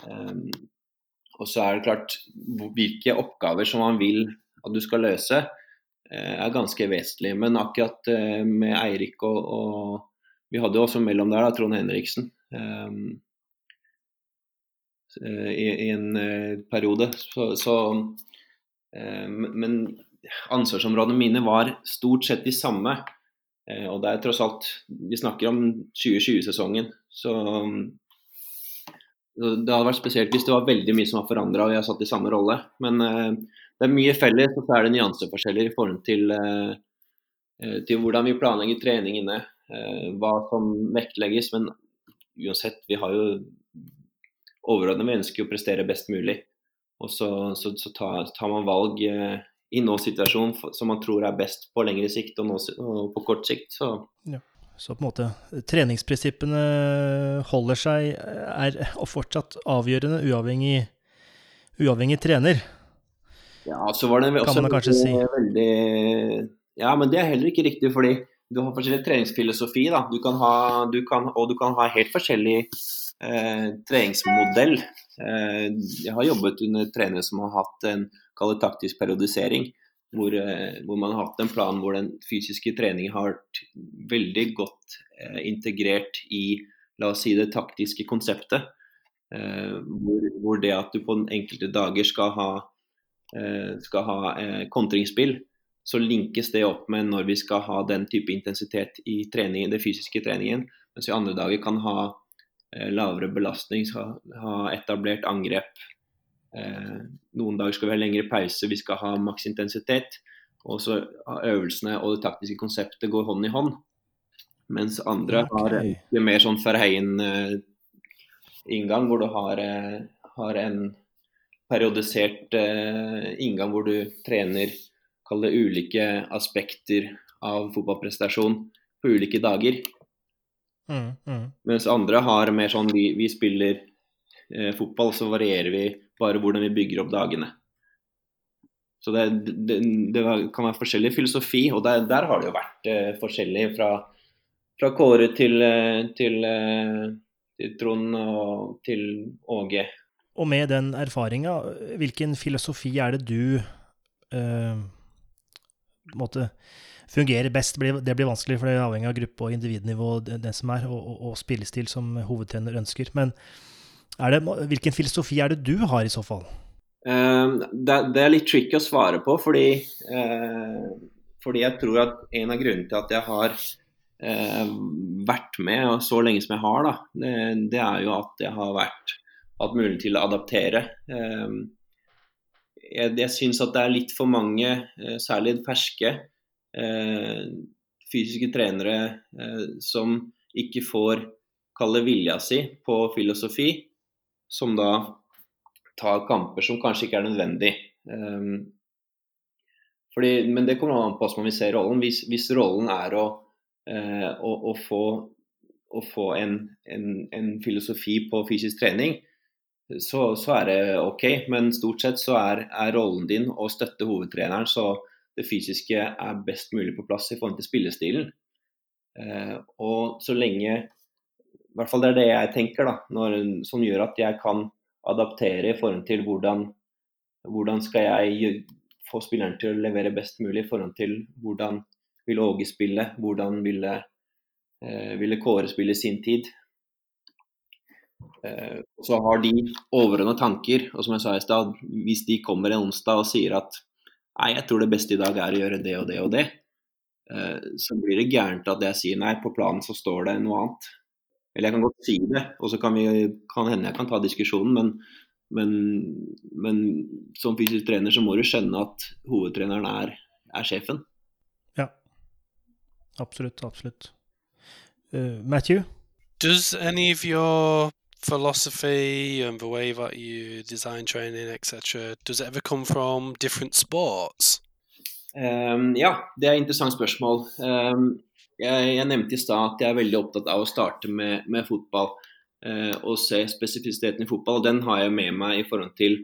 Og så er det klart hvilke oppgaver som man vil at du skal løse, er ganske vesentlig. Men akkurat med Eirik og, og, Vi hadde jo også mellom der da, Trond Henriksen. Eh, i, i, en eh, periode. Så, så, eh, men ansvarsområdene mine var stort sett de samme. Og det er tross alt Vi snakker om 2020-sesongen. Så det hadde vært spesielt hvis det var veldig mye som var forandra og jeg satt i samme rolle. Men det er mye felles, og så er det nyanseforskjeller i forhold til, til hvordan vi planlegger treningene, hva som vektlegges. Men uansett, vi har jo overordnet vi ønsker å prestere best mulig. Og så, så, så tar, tar, man valg eh, i nå-situasjonen som man tror er best på lengre sikt og, nå, og på kort sikt. Så. Ja. så på en måte treningsprinsippene holder seg, er fortsatt avgjørende uavhengig, uavhengig trener. Ja, så var det også kanskje si. veldig Ja, men det er heller ikke riktig, fordi du har forskjellig treningsfilosofi. da, du kan ha, du kan, Og du kan ha helt forskjellig eh, treningsmodell. Eh, jeg har jobbet under trenere som har hatt en kallet taktisk periodisering. Hvor, eh, hvor, man har hatt en plan hvor den fysiske treningen har vært veldig godt eh, integrert i la oss si det taktiske konseptet. Hvor, hvor, det at du på enkelte dager skal ha, skal ha kontringsspill, så linkes det opp med når vi skal ha den type intensitet i treningen, den fysiske treningen. Mens vi andre dager kan ha lavere belastning, skal ha etablert angrep. Eh, noen dager skal vi ha lengre pause, vi skal ha maks intensitet. Og så øvelsene og det taktiske konseptet går hånd i hånd. Mens andre okay. har mer sånn Verheyen-inngang, eh, hvor du har, har, en periodisert inngang hvor du trener ulike aspekter av fotballprestasjon på ulike dager. Mm, mm. Mens andre har mer sånn vi, vi spiller eh, fotball, så varierer vi bare hvordan vi bygger opp dagene. Så det, det, det kan være forskjellig filosofi, og der, der har det jo vært eh, forskjellig fra, fra Kåre til, eh, til, eh, til, Trond og til Åge. Og med den erfaringa, hvilken filosofi er det du eh, måtte fungerer best. Det blir vanskelig, for det er avhengig av gruppe og individnivå den som er, og, og, og spillestil som hovedtrener ønsker. Men det, hvilken filosofi er det du har, i så fall? Uh, det, er litt tricky å svare på, fordi, uh, fordi jeg tror at en av grunnene til at jeg har uh, vært med så lenge som jeg har, da, det, er jo at jeg har vært, hatt mulighet til å adaptere. jeg jeg syns at det er litt for mange, særlig ferske, fysiske trenere som ikke får kalle vilja si på filosofi, som da tar kamper som kanskje ikke er nødvendig. Um, fordi, men det kommer an på hvordan vi ser rollen. Hvis, hvis rollen er å, å, å, få, å få en, en, en, filosofi på fysisk trening, så, så, er det OK. Men stort sett så er, er, rollen din å støtte hovedtreneren så det fysiske er best mulig på plass i forhold til spillestilen. Uh, og så lenge I hvert fall det er det jeg tenker, da, når, som gjør at jeg kan adaptere i forhold til hvordan, hvordan skal jeg få spilleren til å levere best mulig i forhold til hvordan vil Åge spille, hvordan ville, eh, ville Kåre spille sin tid. Eh, så har de overordna tanker, og som jeg sa i stad, hvis de kommer en onsdag og sier at nei, jeg tror det beste i dag er å gjøre det og det og det, eh, så blir det gærent at jeg sier nei, på planen så står det noe annet. Eller jeg kan godt si det, og så kan, vi, kan hende jeg kan ta diskusjonen, men, men, men, som fysisk trener så må du skjønne at hovedtreneren er, er sjefen. Ja, absolutt. Absolutt. Uh, Matthew? Does any of your philosophy and the way that you design training, etc., does it ever come from different sports? Um, ja, det er et interessant spørsmål. Um, jeg, jeg nevnte i stad at jeg er veldig opptatt av å starte med, med fotball uh, og se spesifisiteten i fotball. og Den har jeg med meg i forhold til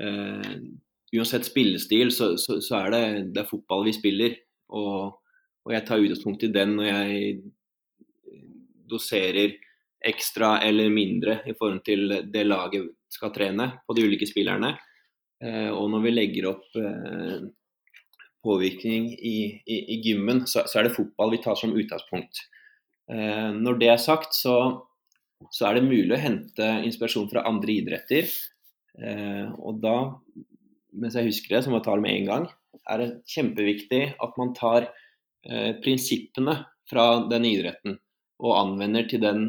uh, Uansett spillestil, så, så, så er det, det er fotball vi spiller. Og, og jeg tar utgangspunkt i den når jeg doserer ekstra eller mindre i forhold til det laget skal trene på de ulike spillerne. Eh, og når vi legger opp eh, påvirkning i, i, i gymmen, så, så, er det fotball vi tar som utgangspunkt. Eh, når det er sagt, så, så, er det mulig å hente inspirasjon fra andre idretter. Og da, mens jeg husker det, så må jeg ta det med en gang, er det kjempeviktig at man tar prinsippene fra den idretten og anvender til den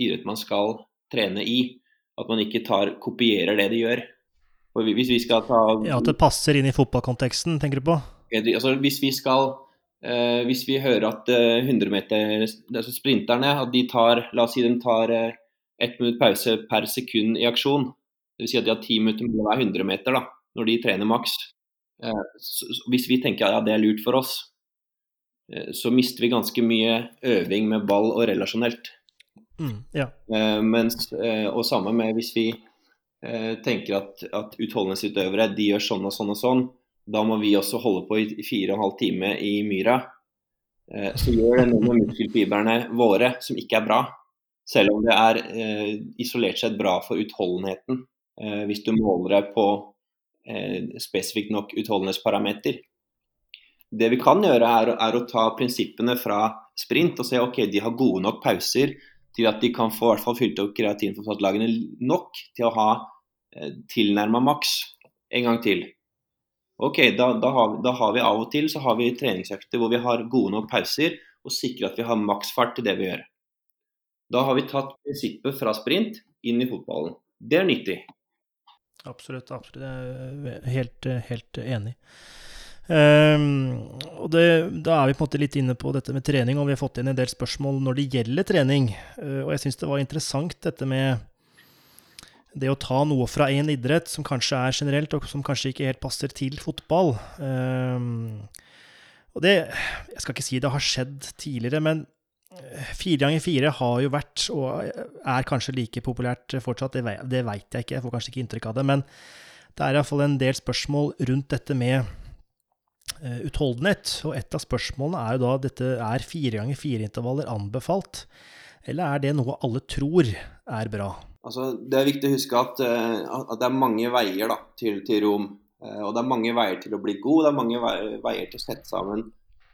idretten man skal trene i. At man ikke tar, kopierer det de gjør. Hvis vi skal ta Ja, At det passer inn i fotballkonteksten, tenker du på? altså hvis vi skal eh, Hvis vi hører at eh, 100-meter, altså sprinterne, at de tar La oss si de tar eh, ett minutt pause per sekund i aksjon. Dvs. Si at de har ti minutter mellom hver 100 meter da, når de trener maks. Eh, hvis vi tenker at ja, det er lurt for oss, eh, så mister vi ganske mye øving med ball og relasjonelt. Mm, ja. Eh, mens, og samme med hvis vi tenker at, at utholdenhetsutøvere de gjør sånn og sånn og sånn, da må vi også holde på i fire og en halv time i myra. Eh, så gjør det noe med muskelfibrene våre som ikke er bra. Selv om det er eh, isolert sett bra for utholdenheten, eh, hvis du måler det på spesifikt nok utholdenhetsparameter. Det vi kan gjøre, er, er, å ta prinsippene fra sprint og se ok, de har gode nok pauser til at de kan få hvert fall fylt opp kreatinfosfatlagene nok til å ha eh, tilnærma maks en gang til. Ok, da, da, har, da, har, vi av og til så har vi treningsøkter hvor vi har gode nok pauser og sikrer at vi har maksfart til det vi gjør. Da har vi tatt prinsippet fra sprint inn i fotballen. Det er nyttig. Absolutt. absolutt. Jeg er helt, helt enig. Um, og det, Da er vi på en måte litt inne på dette med trening, og vi har fått inn en del spørsmål når det gjelder trening. Uh, og jeg syns det var interessant dette med det å ta noe fra én idrett som kanskje er generelt, og som kanskje ikke helt passer til fotball um, Og det Jeg skal ikke si det har skjedd tidligere, men eh, fire ganger fire har jo vært, og er kanskje like populært fortsatt, det, det veit jeg ikke, jeg får kanskje ikke inntrykk av det. Men det er iallfall en del spørsmål rundt dette med utholdenhet. Og et av spørsmålene er jo da dette er fire ganger fire-intervaller anbefalt, eller er det noe alle tror er bra? Altså, det er viktig å huske at, uh, at det er mange veier da, til, til Rom. Uh, og det er mange veier til å bli god, det er mange veier, til å sette sammen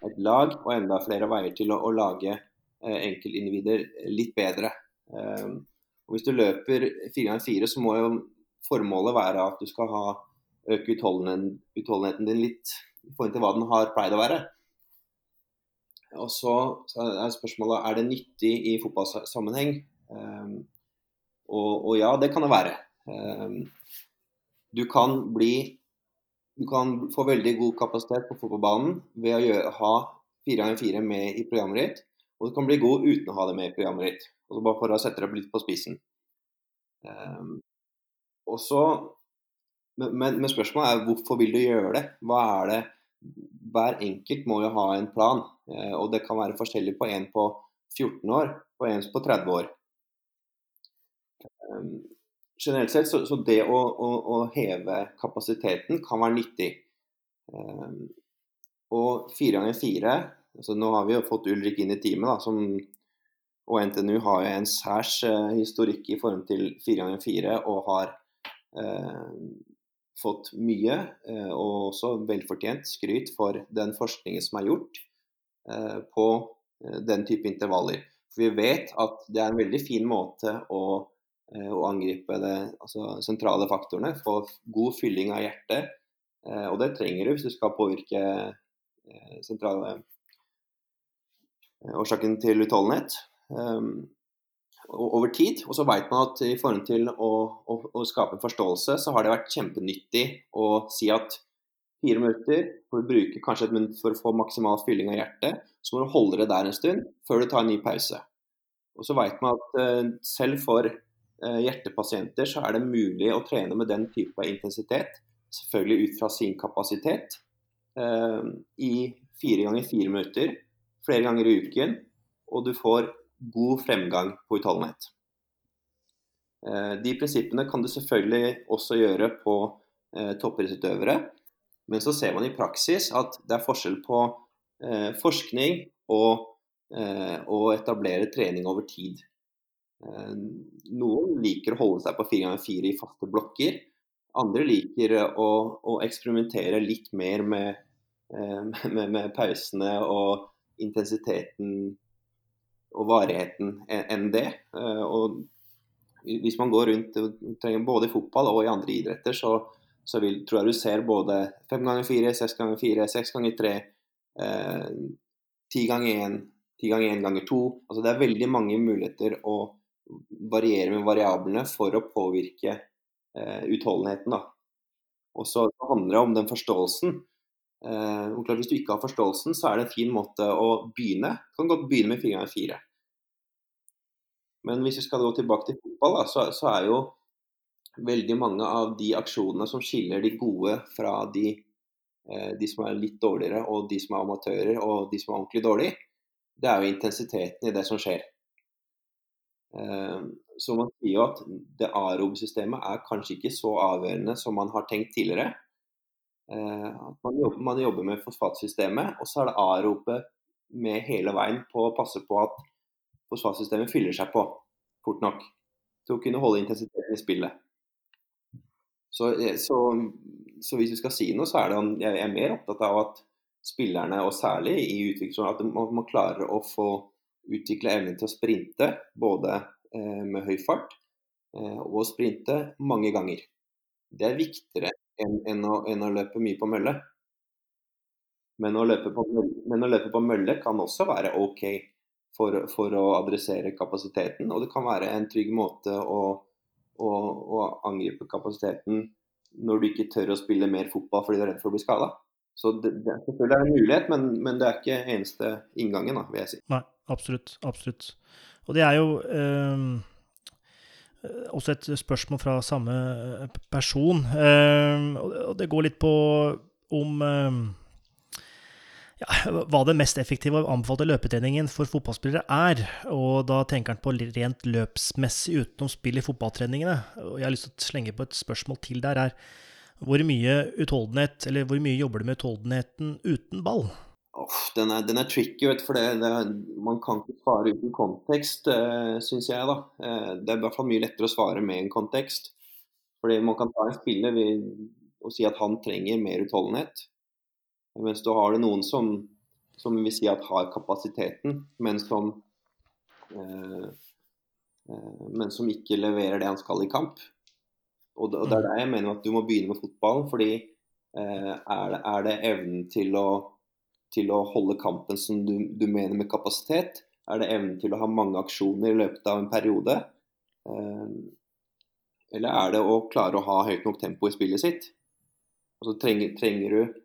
et lag, og enda flere veier til å, å lage enkeltindivider litt bedre. og Hvis du løper fire ganger fire, så må jo formålet være at du skal ha øke utholdenheten, utholdenheten din litt i forhold til hva den har pleid å være. Og så, så er spørsmålet er det nyttig i fotballsammenheng. Um, og, og, ja, det kan det være. Um, du kan bli Du kan få veldig god kapasitet på fotballbanen ved å gjøre, ha 4x4 med i programmet ditt. Og du kan bli god uten å ha det med i programmet ditt. Altså bare for å sette deg litt på spissen. Um, og så, men, men, spørsmålet er hvorfor vil du gjøre det? Hva er det Hver enkelt må jo ha en plan. Uh, og det kan være forskjellig på en på 14 år og en på 30 år. Um, generelt sett så, så det å, å, å, heve kapasiteten kan være nyttig. Um, og fire ganger fire altså Nå har vi jo fått Ulrik inn i teamet, da, som og NTNU har jo en særs uh, historikk i forhold til 4x4 og har uh, fått mye, uh, og også velfortjent, skryt for den forskningen som er gjort på den type intervaller. For vi vet at det er en veldig fin måte å, å angripe de altså sentrale faktorene. Få god fylling av hjertet, og det trenger du hvis du skal påvirke sentrale årsaken til utholdenhet. Over tid. Og så vet man at i forhold til å, å, å, skape en forståelse, så har det vært kjempenyttig å si at fire minutter for å bruke kanskje et minutt for å få maksimal fylling av hjertet, så må du holde det der en stund før du tar en ny pause. Og så vet man at uh, selv for uh, hjertepasienter så er det mulig å trene med den type intensitet, selvfølgelig ut fra sin kapasitet, uh, i fire ganger fire minutter, flere ganger i uken, og du får god fremgang på utholdenhet. Eh, de prinsippene kan du selvfølgelig også gjøre på eh, toppidrettsutøvere, men så ser man i praksis at det er forskjell på eh, forskning og å etablere trening over tid. Noen liker å holde seg på 4x4 i faste blokker. Andre liker å, å eksperimentere litt mer med, med, med pausene og intensiteten og varigheten enn det. Eh, og hvis man går rundt både i fotball og i andre idretter, så, så vil, tror jeg du ser både fem ganger fire, seks ganger fire, seks ganger tre, eh, ti ganger én, ti ganger én ganger to. Altså det er veldig mange muligheter å variere med variablene for å påvirke eh, utholdenheten. Da. Og så handler det om den forståelsen. Eh, hvis du ikke har forståelsen, så er det en fin måte å begynne. Du kan godt begynne med fire ganger fire. Men hvis vi skal gå tilbake til fotball, da, så, så, er jo veldig mange av de aksjonene som skiller de gode fra de, eh, de, som er litt dårligere, og de som er amatører og de som er ordentlig dårlige, det er jo intensiteten i det som skjer. Eh, så man sier jo at det arobe systemet er kanskje ikke så avgjørende som man har tenkt tidligere. Eh, man, jobber, man jobber med fosfatsystemet, og så er det A-ropet med hele veien på å passe på at fosfatsystemet fyller seg på fort nok til å kunne holde intensiteten i spillet. Så, eh, så, så hvis vi skal si noe, så er det jeg er mer opptatt av at spillerne, og særlig i utvikling, at man, man klarer å få utvikle evnen til å sprinte, både eh, med høy fart eh, og sprinte mange ganger. Det er viktigere enn, å, enn å, løpe mye på mølle. Men å på, men å løpe på mølle kan også være OK for, for, å adressere kapasiteten. Og det kan være en trygg måte å, å, å, angripe kapasiteten når du ikke tør å spille mer fotball fordi du er redd for å bli skada. Så det, det, selvfølgelig er det en mulighet, men, men, det er ikke eneste inngangen, da, vil jeg si. Nei, absolutt. Absolutt. Og det er jo øh, også et spørsmål fra samme person. Øh, og det går litt på om ja, hva den mest effektive og anbefalte løpetreningen for fotballspillere er. Og da tenker han på rent løpsmessig utenom spill i fotballtreningene. Og jeg har lyst til å slenge på et spørsmål til der. er Hvor mye utholdenhet, eller hvor mye jobber du med utholdenheten uten ball? Oh, den, er, den, er, tricky, vet for det, det man kan ikke svare uten kontekst, uh, eh, syns jeg. da. Uh, det er i hvert fall mye lettere å svare med en kontekst. Fordi man kan ta en spiller og si at han trenger mer utholdenhet. Mens du har det noen som, som vil si at har kapasiteten, men som, uh, uh, men som ikke leverer det han skal i kamp. og det, og det er der jeg mener at du må begynne med fotballen. fordi er, det, er, det, evnen til å, til å holde kampen som du, du, mener med kapasitet? Er det evnen til å ha mange aksjoner i løpet av en periode? Eh, eller er det å klare å ha høyt nok tempo i spillet sitt? Altså, trenger, trenger du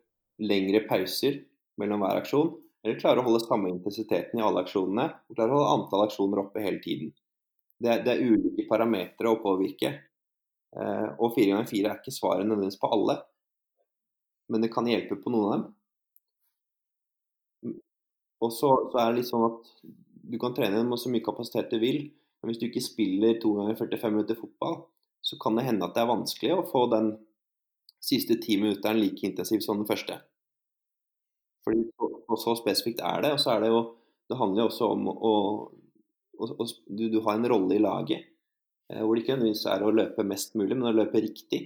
lengre pauser mellom hver aksjon? Eller klare å holde samme intensiteten i alle aksjonene? Og klare å holde antall aksjoner oppe hele tiden? Det, det er ulike parametere å påvirke. Eh, og fire ganger fire er ikke svaret nødvendigvis på alle, men det kan hjelpe på noen av dem. Og så, så, er det litt sånn at du kan trene med så mye kapasitet du vil, men hvis du ikke spiller to ganger 45 minutter fotball, så kan det hende at det er vanskelig å få den siste ti minutteren like intensiv som den første. Fordi og så spesifikt er det. Og så er det jo Det handler jo også om å, å, å du, du, har en rolle i laget. Eh, hvor det ikke nødvendigvis er å løpe mest mulig, men å løpe riktig.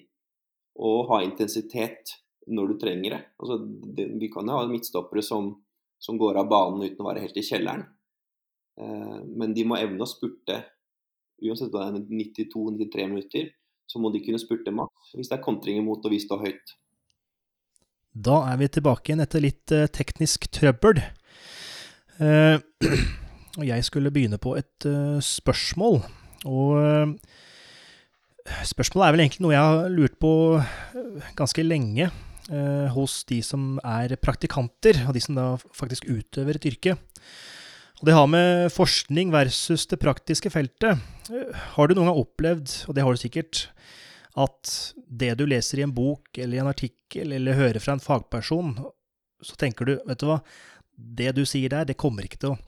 Og ha intensitet når du trenger det. Altså, det vi kan jo ha midtstoppere som, som, går av banen uten å være helt i kjelleren. Eh, men de må evne å spurte. Uansett om det er 92-93 minutter, så må de kunne spurte maks hvis det er kontring imot og vi står høyt. Da er vi tilbake igjen etter litt uh, teknisk trøbbel. Og jeg skulle begynne på et spørsmål. Og eh, spørsmålet er vel egentlig noe jeg har lurt på eh, ganske lenge eh, hos de som er praktikanter, og de som da faktisk utøver et yrke. Og Det har med forskning versus det praktiske feltet. Har du noen gang opplevd, og det har du sikkert, at det du leser i en bok eller i en artikkel eller hører fra en fagperson, så tenker du, vet du hva, det du sier der, det kommer ikke til å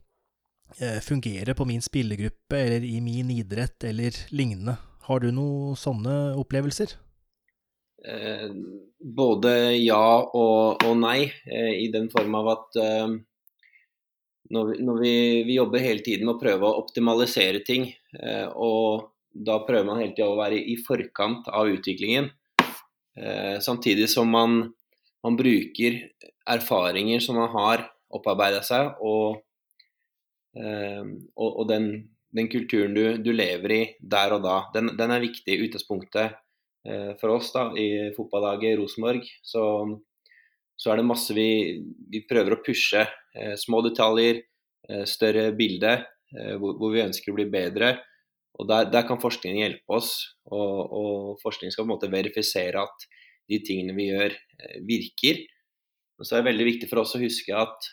Eh, fungere på min spillergruppe eller i min idrett eller lignende. Har du noen sånne opplevelser? Eh, både ja og, og nei, eh, i den form av at eh, når, vi, når vi, vi, jobber hele tiden med å prøve å optimalisere ting, eh, og da prøver man hele tida å være i forkant av utviklingen, eh, samtidig som man, man bruker erfaringer som man har opparbeida seg, og Ehm, og, og den, den, kulturen du, du, lever i der og da, den, den er viktig i utgangspunktet eh, for oss da, i fotballaget Rosenborg. Så, så, er det masse vi, vi prøver å pushe. Eh, små detaljer, eh, større bilde, hvor, hvor, vi ønsker å bli bedre. Og der, der kan forskningen hjelpe oss, og, og forskningen skal på en måte verifisere at de tingene vi gjør, virker. Og så er det veldig viktig for oss å huske at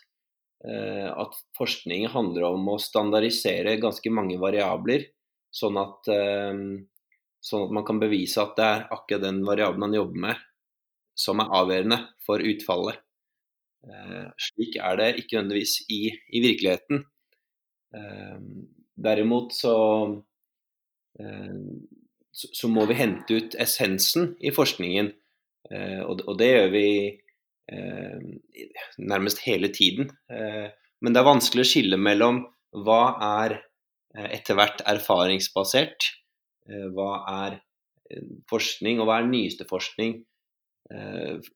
Eh, at forskning handler om å standardisere ganske mange variabler, sånn at, eh, sånn at man kan bevise at det er akkurat den variabelen man jobber med, som er avgjørende for utfallet. Eh, slik er det ikke nødvendigvis i, i virkeligheten. Derimot så, så må vi hente ut essensen i forskningen, og det gjør vi Eh, nærmest hele tiden. Eh, men det er vanskelig å skille mellom hva er eh, etter hvert erfaringsbasert, hva er forskning, og hva er nyeste forskning.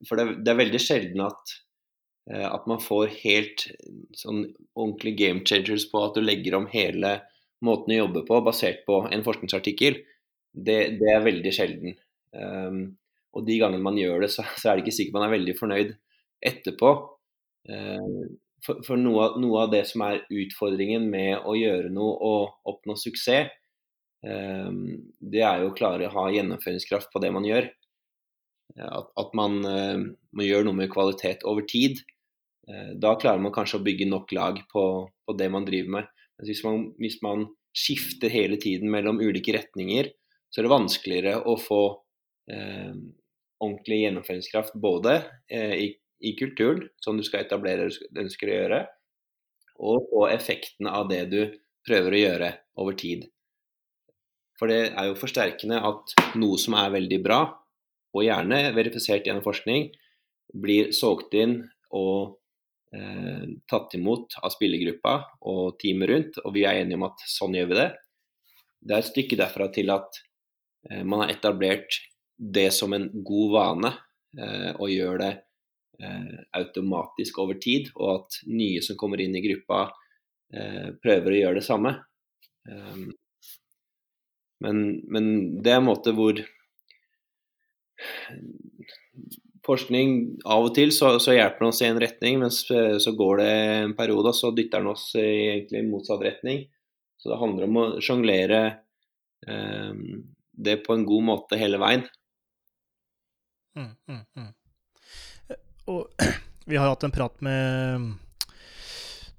For det er veldig sjelden at, at man får helt sånn ordentlig game changers på at du legger om hele måten å jobbe på basert på en forskningsartikkel. Det, det er veldig sjelden. Og de gangene man gjør det, så, så er det ikke sikkert man er veldig fornøyd etterpå. Eh, for, for noe, noe, av, det som er utfordringen med å gjøre noe og oppnå suksess, eh, det er jo å klare å ha gjennomføringskraft på det man gjør. At, man, eh, man, gjør noe med kvalitet over tid. Da klarer man kanskje å bygge nok lag på, på det man driver med. Hvis man, hvis man skifter hele tiden mellom ulike retninger, så er det vanskeligere å få eh, ordentlig gjennomføringskraft både eh, i, i, kulturen som du skal etablere og ønsker å gjøre, og på effekten av det du prøver å gjøre over tid. For det er jo forsterkende at noe som er veldig bra, og gjerne verifisert gjennom forskning, blir solgt inn og eh, tatt imot av spillergruppa og teamet rundt, og vi er enige om at sånn gjør vi det. Det er et stykke derfra til at eh, man har etablert det som en god vane eh, og gjør det eh, automatisk over tid, og at nye som kommer inn i gruppa, eh, prøver å gjøre det samme. Men, men, det er en måte hvor forskning Av og til så, så hjelper oss i en retning, men så går det en periode, og så dytter den oss i egentlig motsatt retning. Så det handler om å sjonglere eh, det på en god måte hele veien. Mm, mm, mm. Og vi har hatt en prat med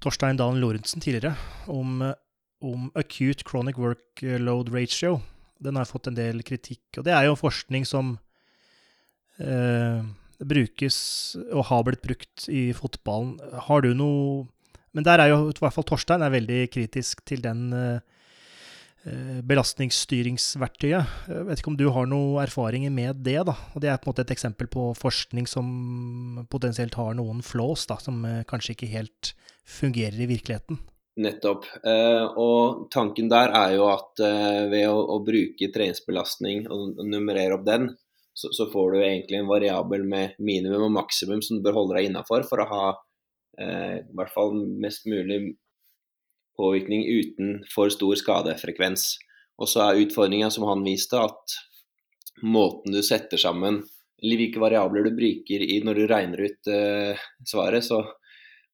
Torstein Dalen Lorentzen tidligere om, om acute chronic workload ratio. Den har fått en del kritikk, og det er jo forskning som eh, brukes og har blitt brukt i fotballen. Har du noe Men der er jo i hvert fall Torstein er veldig kritisk til den eh, belastningsstyringsverktøyet. Jeg vet ikke om du har noen erfaringer med det? da, og Det er på en måte et eksempel på forskning som potensielt har noen flås, da, som eh, kanskje ikke helt fungerer i virkeligheten. Nettopp. Eh, og tanken der er jo at eh, ved å, å bruke treningsbelastning og, nummerere opp den, så, så, får du egentlig en variabel med minimum og maksimum som du bør holde deg innafor for å ha eh, i hvert fall mest mulig påvirkning uten for stor skadefrekvens. Og så er utfordringa som han viste, at måten du setter sammen eller hvilke variabler du bruker i når du regner ut eh, svaret, så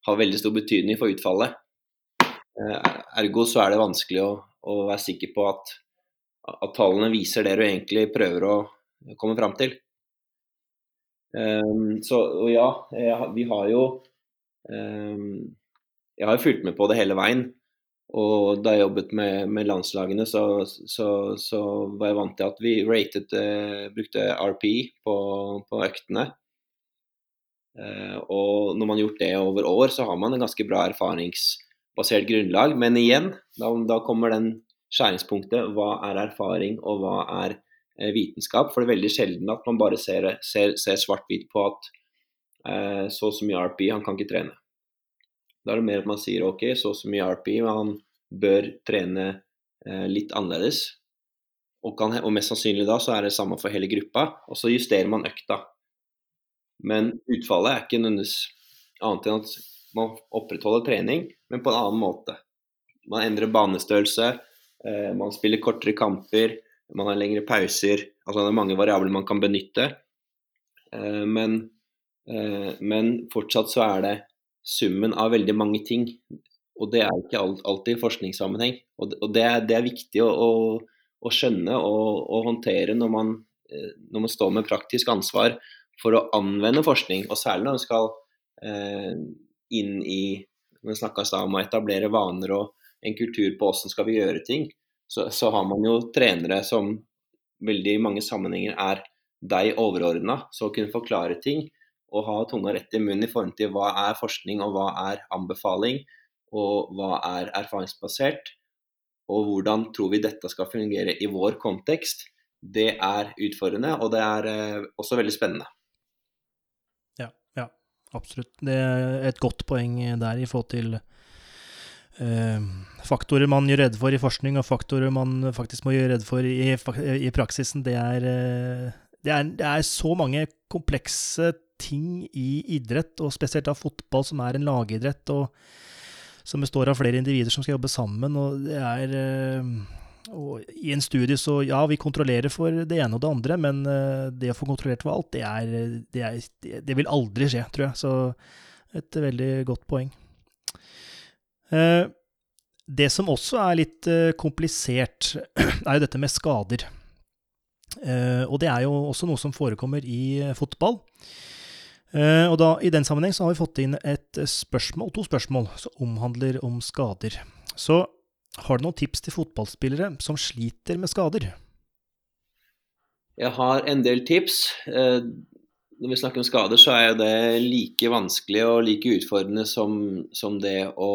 har veldig stor betydning for utfallet. Eh, ergo så er det vanskelig å, å være sikker på at, at, tallene viser det du egentlig prøver å komme fram til. Um, så og ja, jeg, vi har jo um, Jeg har jo fulgt med på det hele veien. Og da jeg jobbet med, med landslagene, så, så, så, var jeg vant til at vi rated, uh, brukte RPI på, på øktene. Uh, og når man har gjort det over år, så har man en ganske bra erfaringsbasert grunnlag. Men igjen, da, da kommer den skjæringspunktet. Hva er erfaring, og hva er Eh, vitenskap. For det er veldig sjelden at man bare ser, ser, ser svart-hvitt på at eh, så og så mye RP, han kan ikke trene. Da er det mer at man sier ok, så og så mye RP, men han bør trene eh, litt annerledes. Og, kan, og, mest sannsynlig da så er det samme for hele gruppa, og så justerer man økta. Men utfallet er ikke nødvendigvis annet enn at man opprettholder trening, men på en annen måte. Man endrer banestørrelse, eh, man spiller kortere kamper, man har lengre pauser. Altså det er mange variabler man kan benytte. Eh, men, eh, men, fortsatt så er det summen av veldig mange ting. Og det er ikke alltid i forskningssammenheng. Og det er, det er viktig å, å, å skjønne og, å håndtere når man, når man står med praktisk ansvar for å anvende forskning. Og særlig når man skal eh, inn i Vi snakka om å etablere vaner og en kultur på hvordan skal vi gjøre ting så, så, har man jo trenere som veldig i mange sammenhenger er deg overordna. Så å kunne forklare ting og ha tunga rett i munnen i forhold til hva er forskning og hva er anbefaling, og hva er erfaringsbasert, og hvordan tror vi dette skal fungere i vår kontekst, det er utfordrende, og det er eh, også veldig spennende. Absolutt. Det er et godt poeng der i forhold til Eh, faktorer man gjør redd for i forskning, og faktorer man faktisk må gjøre redd for i, i praksisen, det er, eh, det er, det er så mange komplekse ting i idrett, og spesielt av fotball, som er en lagidrett, og som består av flere individer som skal jobbe sammen. Og det er eh, og I en studie så ja, vi kontrollerer for det ene og det andre, men det å få kontrollert for alt, det, er, det, er, det vil aldri skje, tror jeg. Så et veldig godt poeng. Eh, det som også er litt eh, komplisert, er jo dette med skader. Eh, og det er jo også noe som forekommer i fotball. Og da, I den sammenheng så har vi fått inn et spørsmål, to spørsmål som omhandler om skader. Så har du noen tips til fotballspillere som sliter med skader? Jeg har en del tips når vi snakker om skader, så er det like vanskelig og like utfordrende som, som det å,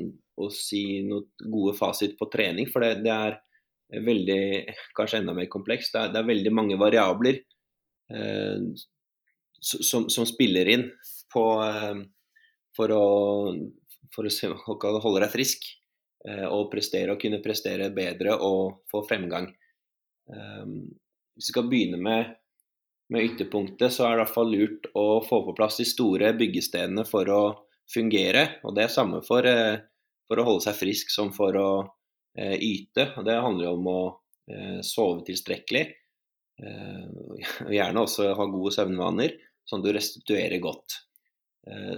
å, si noen gode fasit på trening. For det, det, er veldig, kanskje enda mer komplekst. Det det er veldig mange variabler eh, som, som, spiller inn på, eh, for, å, for å, holde deg frisk eh, og prestere og kunne prestere bedre og få fremgang. Eh, hvis vi skal begynne med med ytterpunktet, så er det i hvert fall lurt å få på plass de store byggestedene for å fungere. Og det er samme for, eh, for å holde seg frisk som for å eh, yte. Og det handler om å eh, sove tilstrekkelig. og gjerne også ha gode søvnvaner, sånn at du restituerer godt.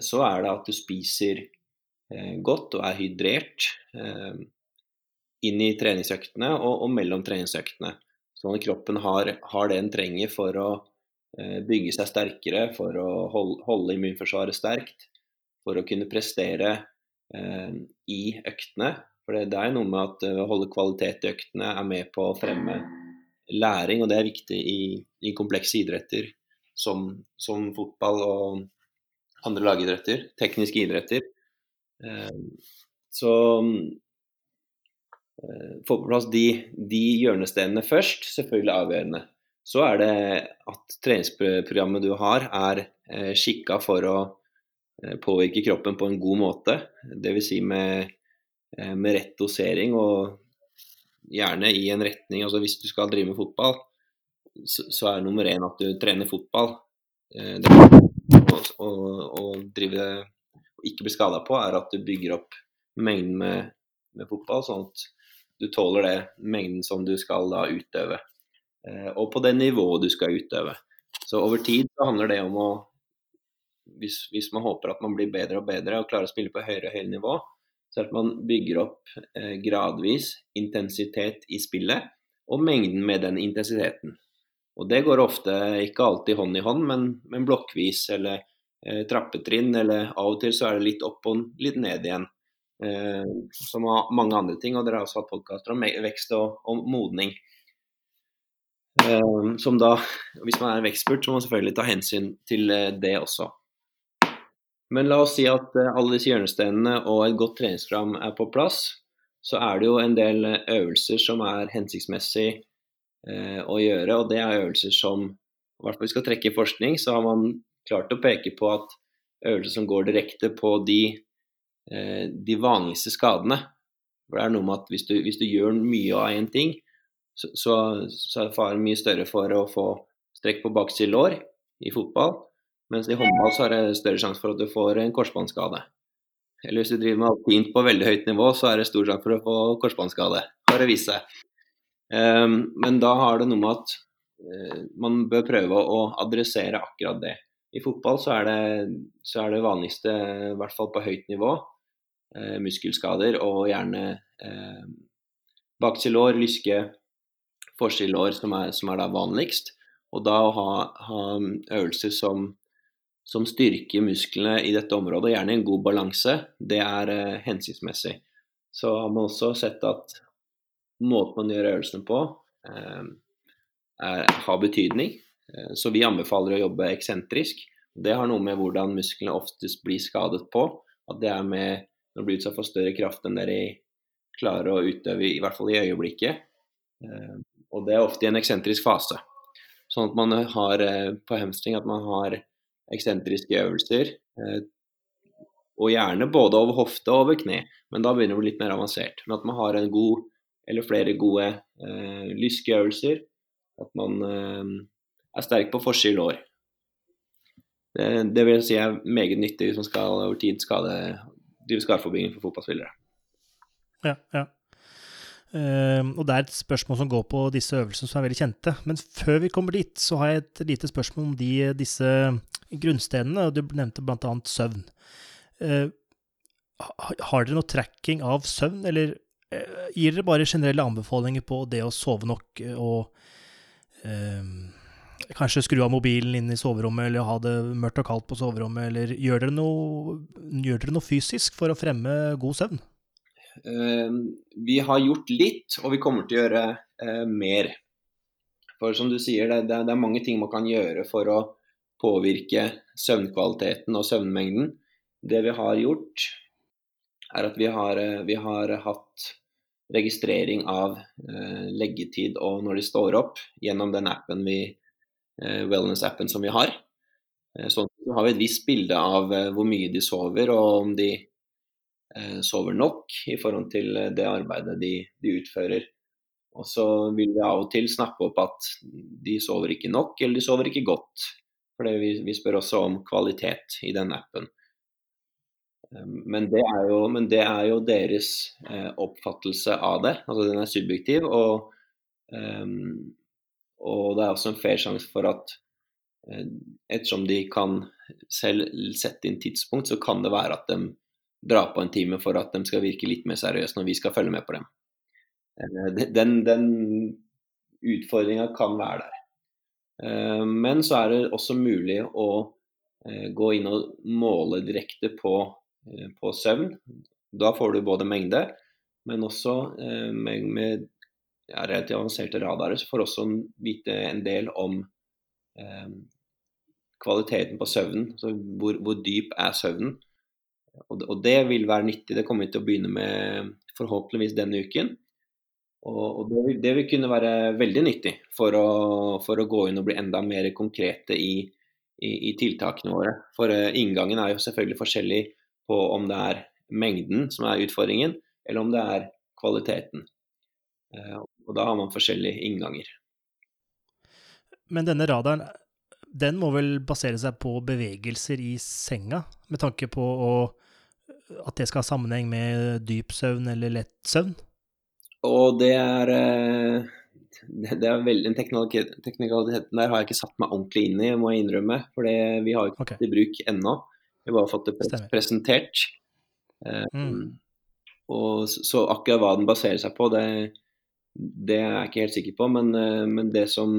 Så er det at du spiser godt og er hydrert inn i treningsøktene og, og mellom treningsøktene. Sånn at kroppen har, har det den trenger for å eh, bygge seg sterkere, for å holde, holde immunforsvaret sterkt, for å kunne prestere eh, i øktene. For det, det er noe med at eh, å holde kvalitet i øktene er med på å fremme læring, og det er viktig i, i komplekse idretter som, som, fotball og andre lagidretter, tekniske idretter. Eh, så Eh, få på plass de, de hjørnestenene først, selvfølgelig avgjørende. Så er det at treningsprogrammet du har, er eh, skikka for å eh, påvirke kroppen på en god måte. Dvs. Si med, med rett dosering og gjerne i en retning. Altså hvis du skal drive med fotball, så, så er nummer én at du trener fotball. Det å, drive og ikke bli skada på, er at du bygger opp mengden med, med fotball, sånn at du tåler det mengden som du skal da utøve. Eh, og på det nivået du skal utøve. Så over tid så handler det om å hvis, hvis, man håper at man blir bedre og bedre og klarer å spille på høyere og høyere nivå, så er det at man bygger opp eh, gradvis intensitet i spillet og mengden med den intensiteten. Og det går ofte ikke alltid hånd i hånd, men, men blokkvis eller trappetrinn, eller av og til så er det litt opp og litt ned igjen. Eh, som mange andre ting. Og dere har også hatt podkaster om vekst og, og modning. Eh, som da, hvis man er en vekstspurt, så må man selvfølgelig ta hensyn til eh, det også. Men la oss si at alle disse hjørnestenene og et godt treningsprogram er på plass. Så er det jo en del øvelser som er hensiktsmessig å gjøre, og det er øvelser som i hvert fall vi skal trekke forskning, så har man klart å peke på at øvelser som går direkte på de Eh, de vanligste skadene. For det er noe med at hvis du, hvis du gjør mye av én ting, så, så, så, er faren mye større for å få strekk på bakside lår i fotball. Mens i håndball så er det større sjanse for at du får en korsbåndskade. Eller hvis du driver med alpint på veldig høyt nivå, så er det stor sjanse for å få korsbåndskade. Har det vist seg. Um, men da har det noe med at uh, man bør prøve å adressere akkurat det. I fotball så er det, så er det vanligste, i hvert fall på høyt nivå, eh, muskelskader og gjerne eh, baksilår, lyske, forsilår som er, som er da vanligst. Og da å ha, ha øvelser som, som, styrker musklene i dette området, gjerne en god balanse, det er eh, hensiktsmessig. Så har man også sett at måten man gjør øvelsene på, eh, er, har betydning. Eh, så vi anbefaler å jobbe eksentrisk. Det har noe med hvordan musklene oftest blir skadet på. At det er med når du blir utsatt for større kraft enn dere klarer å utøve, i hvert fall i øyeblikket. Eh, og det er ofte i en eksentrisk fase. Sånn at man har eh, på hamstring at man har eksentriske øvelser. Og gjerne både over hofte og over kne, men da begynner det å bli litt mer avansert. Men at man har en god, eller flere gode eh, lyskeøvelser. At man er sterk på forside lår. Det, det, vil si er meget nyttig hvis man skal over tid skade, drive skadeforebygging for fotballspillere. Ja, ja. Uh, og det er et spørsmål som går på disse øvelsene som er veldig kjente. Men før vi kommer dit, så har jeg et lite spørsmål om de, disse grunnstenene. Du nevnte bl.a. søvn. Uh, har dere noe tracking av søvn, eller uh, gir dere bare generelle anbefalinger på det å sove nok og kanskje skru av mobilen inn i soverommet, eller ha det mørkt og kaldt på soverommet, eller gjør dere noe, gjør dere noe fysisk for å fremme god søvn? Uh, vi har gjort litt, og vi kommer til å gjøre uh, mer. For som du sier, det, det, er mange ting man kan gjøre for å påvirke søvnkvaliteten og søvnmengden. Det vi har gjort, er at vi har, uh, vi har hatt registrering av leggetid og når de står opp, gjennom den appen vi Eh, wellness-appen som vi har. Sånn så har vi et visst bilde av eh, hvor mye de sover, og om de sover nok i forhold til det arbeidet de, de utfører. Og så vil vi av og til snakke opp at de sover ikke nok, eller de sover ikke godt. For vi, vi, spør også om kvalitet i den appen. Men det er jo, det er jo deres eh, oppfattelse av det. Altså den er subjektiv. Og um, Og det er også en fair sjanse for at eh, ettersom de kan selv sette inn tidspunkt, så kan det være at de drar på en time for at de skal virke litt mer seriøse når vi skal følge med på dem. Eh, den, den utfordringa kan være der. Eh, men så er det også mulig å gå inn og måle direkte på, på søvn. Da får du både mengde, men også med, med ja, relativt avanserte radarer, så får også vite en del om eh, kvaliteten på søvnen. Altså hvor, hvor, dyp er søvnen. Og, og, det vil være nyttig. Det kommer vi til å begynne med forhåpentligvis denne uken. Og, og det, vil, det, vil, kunne være veldig nyttig for å, for å, gå inn og bli enda mer konkrete i, i, i tiltakene våre. For eh, inngangen er jo selvfølgelig forskjellig på om det er mengden som er utfordringen, eller om det er kvaliteten. Og da har man forskjellige innganger. Men denne radaren, den må vel basere seg på bevegelser i senga, med tanke på å, at det skal ha sammenheng med dyp søvn eller lett søvn? Og det er eh, det er veldig, Den teknikaliteten der har jeg ikke satt meg ordentlig inn i, må jeg innrømme. For vi har ikke okay. det i bruk ennå. Vi har bare fått det pre presentert. Mm. Um, og så, så, akkurat hva den baserer seg på, det, det er jeg ikke helt sikker på, men, eh, men det som,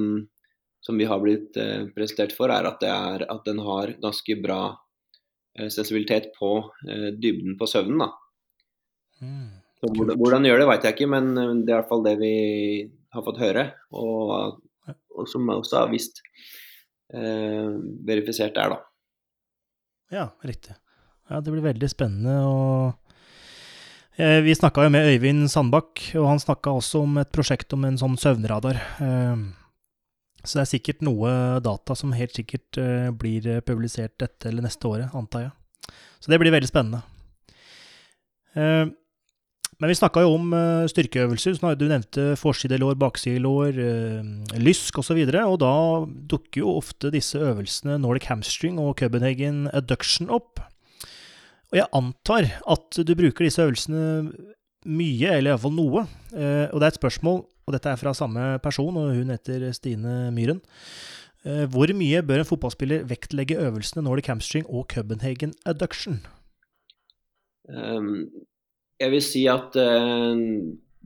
som, vi har blitt eh, presentert for, er at, er at, den har ganske bra eh, sensibilitet på dybden på søvnen. Da. Mm, hvordan, hvordan gjør det, vet jeg ikke, men det er i hvert fall det vi har fått høre. Og, og som også har visst eh, verifisert der, da. Ja, riktig. Ja, det blir veldig spennende. og Eh, vi snakka jo med Øyvind Sandbakk, og han snakka også om et prosjekt om en sånn søvnradar. Eh, så det er sikkert noe data som helt sikkert eh, blir publisert dette eller neste året, antar jeg. Så det blir veldig spennende. Men vi snakka jo om styrkeøvelser. Du nevnte forsidelår, baksidelår, lysk osv. Og, så og da dukker jo ofte disse øvelsene Nordic hamstring og Copenhagen adduction opp. Og jeg antar at du bruker disse øvelsene mye, eller iallfall noe. Eh, og det er et spørsmål, og dette er fra samme person, og hun heter Stine Myhren. Eh, hvor mye bør en fotballspiller vektlegge øvelsene Nordic hamstring og Copenhagen adduction? Um, jeg vil si at uh,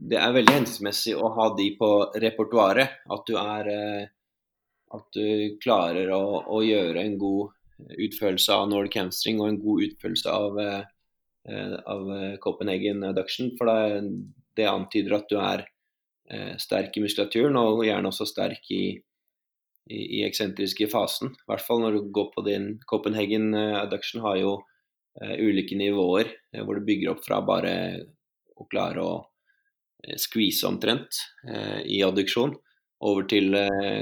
det er veldig hensiktsmessig å ha de på repertoaret. At du er uh, At du klarer å, å gjøre en god utførelse av Nordic hamstring og en god utførelse av, eh, av eh, Copenhagen adduction. For det, det, antyder at du er eh, sterk i muskulaturen, og gjerne også sterk i, i, i eksentriske fasen. I hvert fall når du går på din Copenhagen adduction har jo ulike nivåer hvor du bygger opp fra bare å klare å squeeze omtrent i adduksjon, over til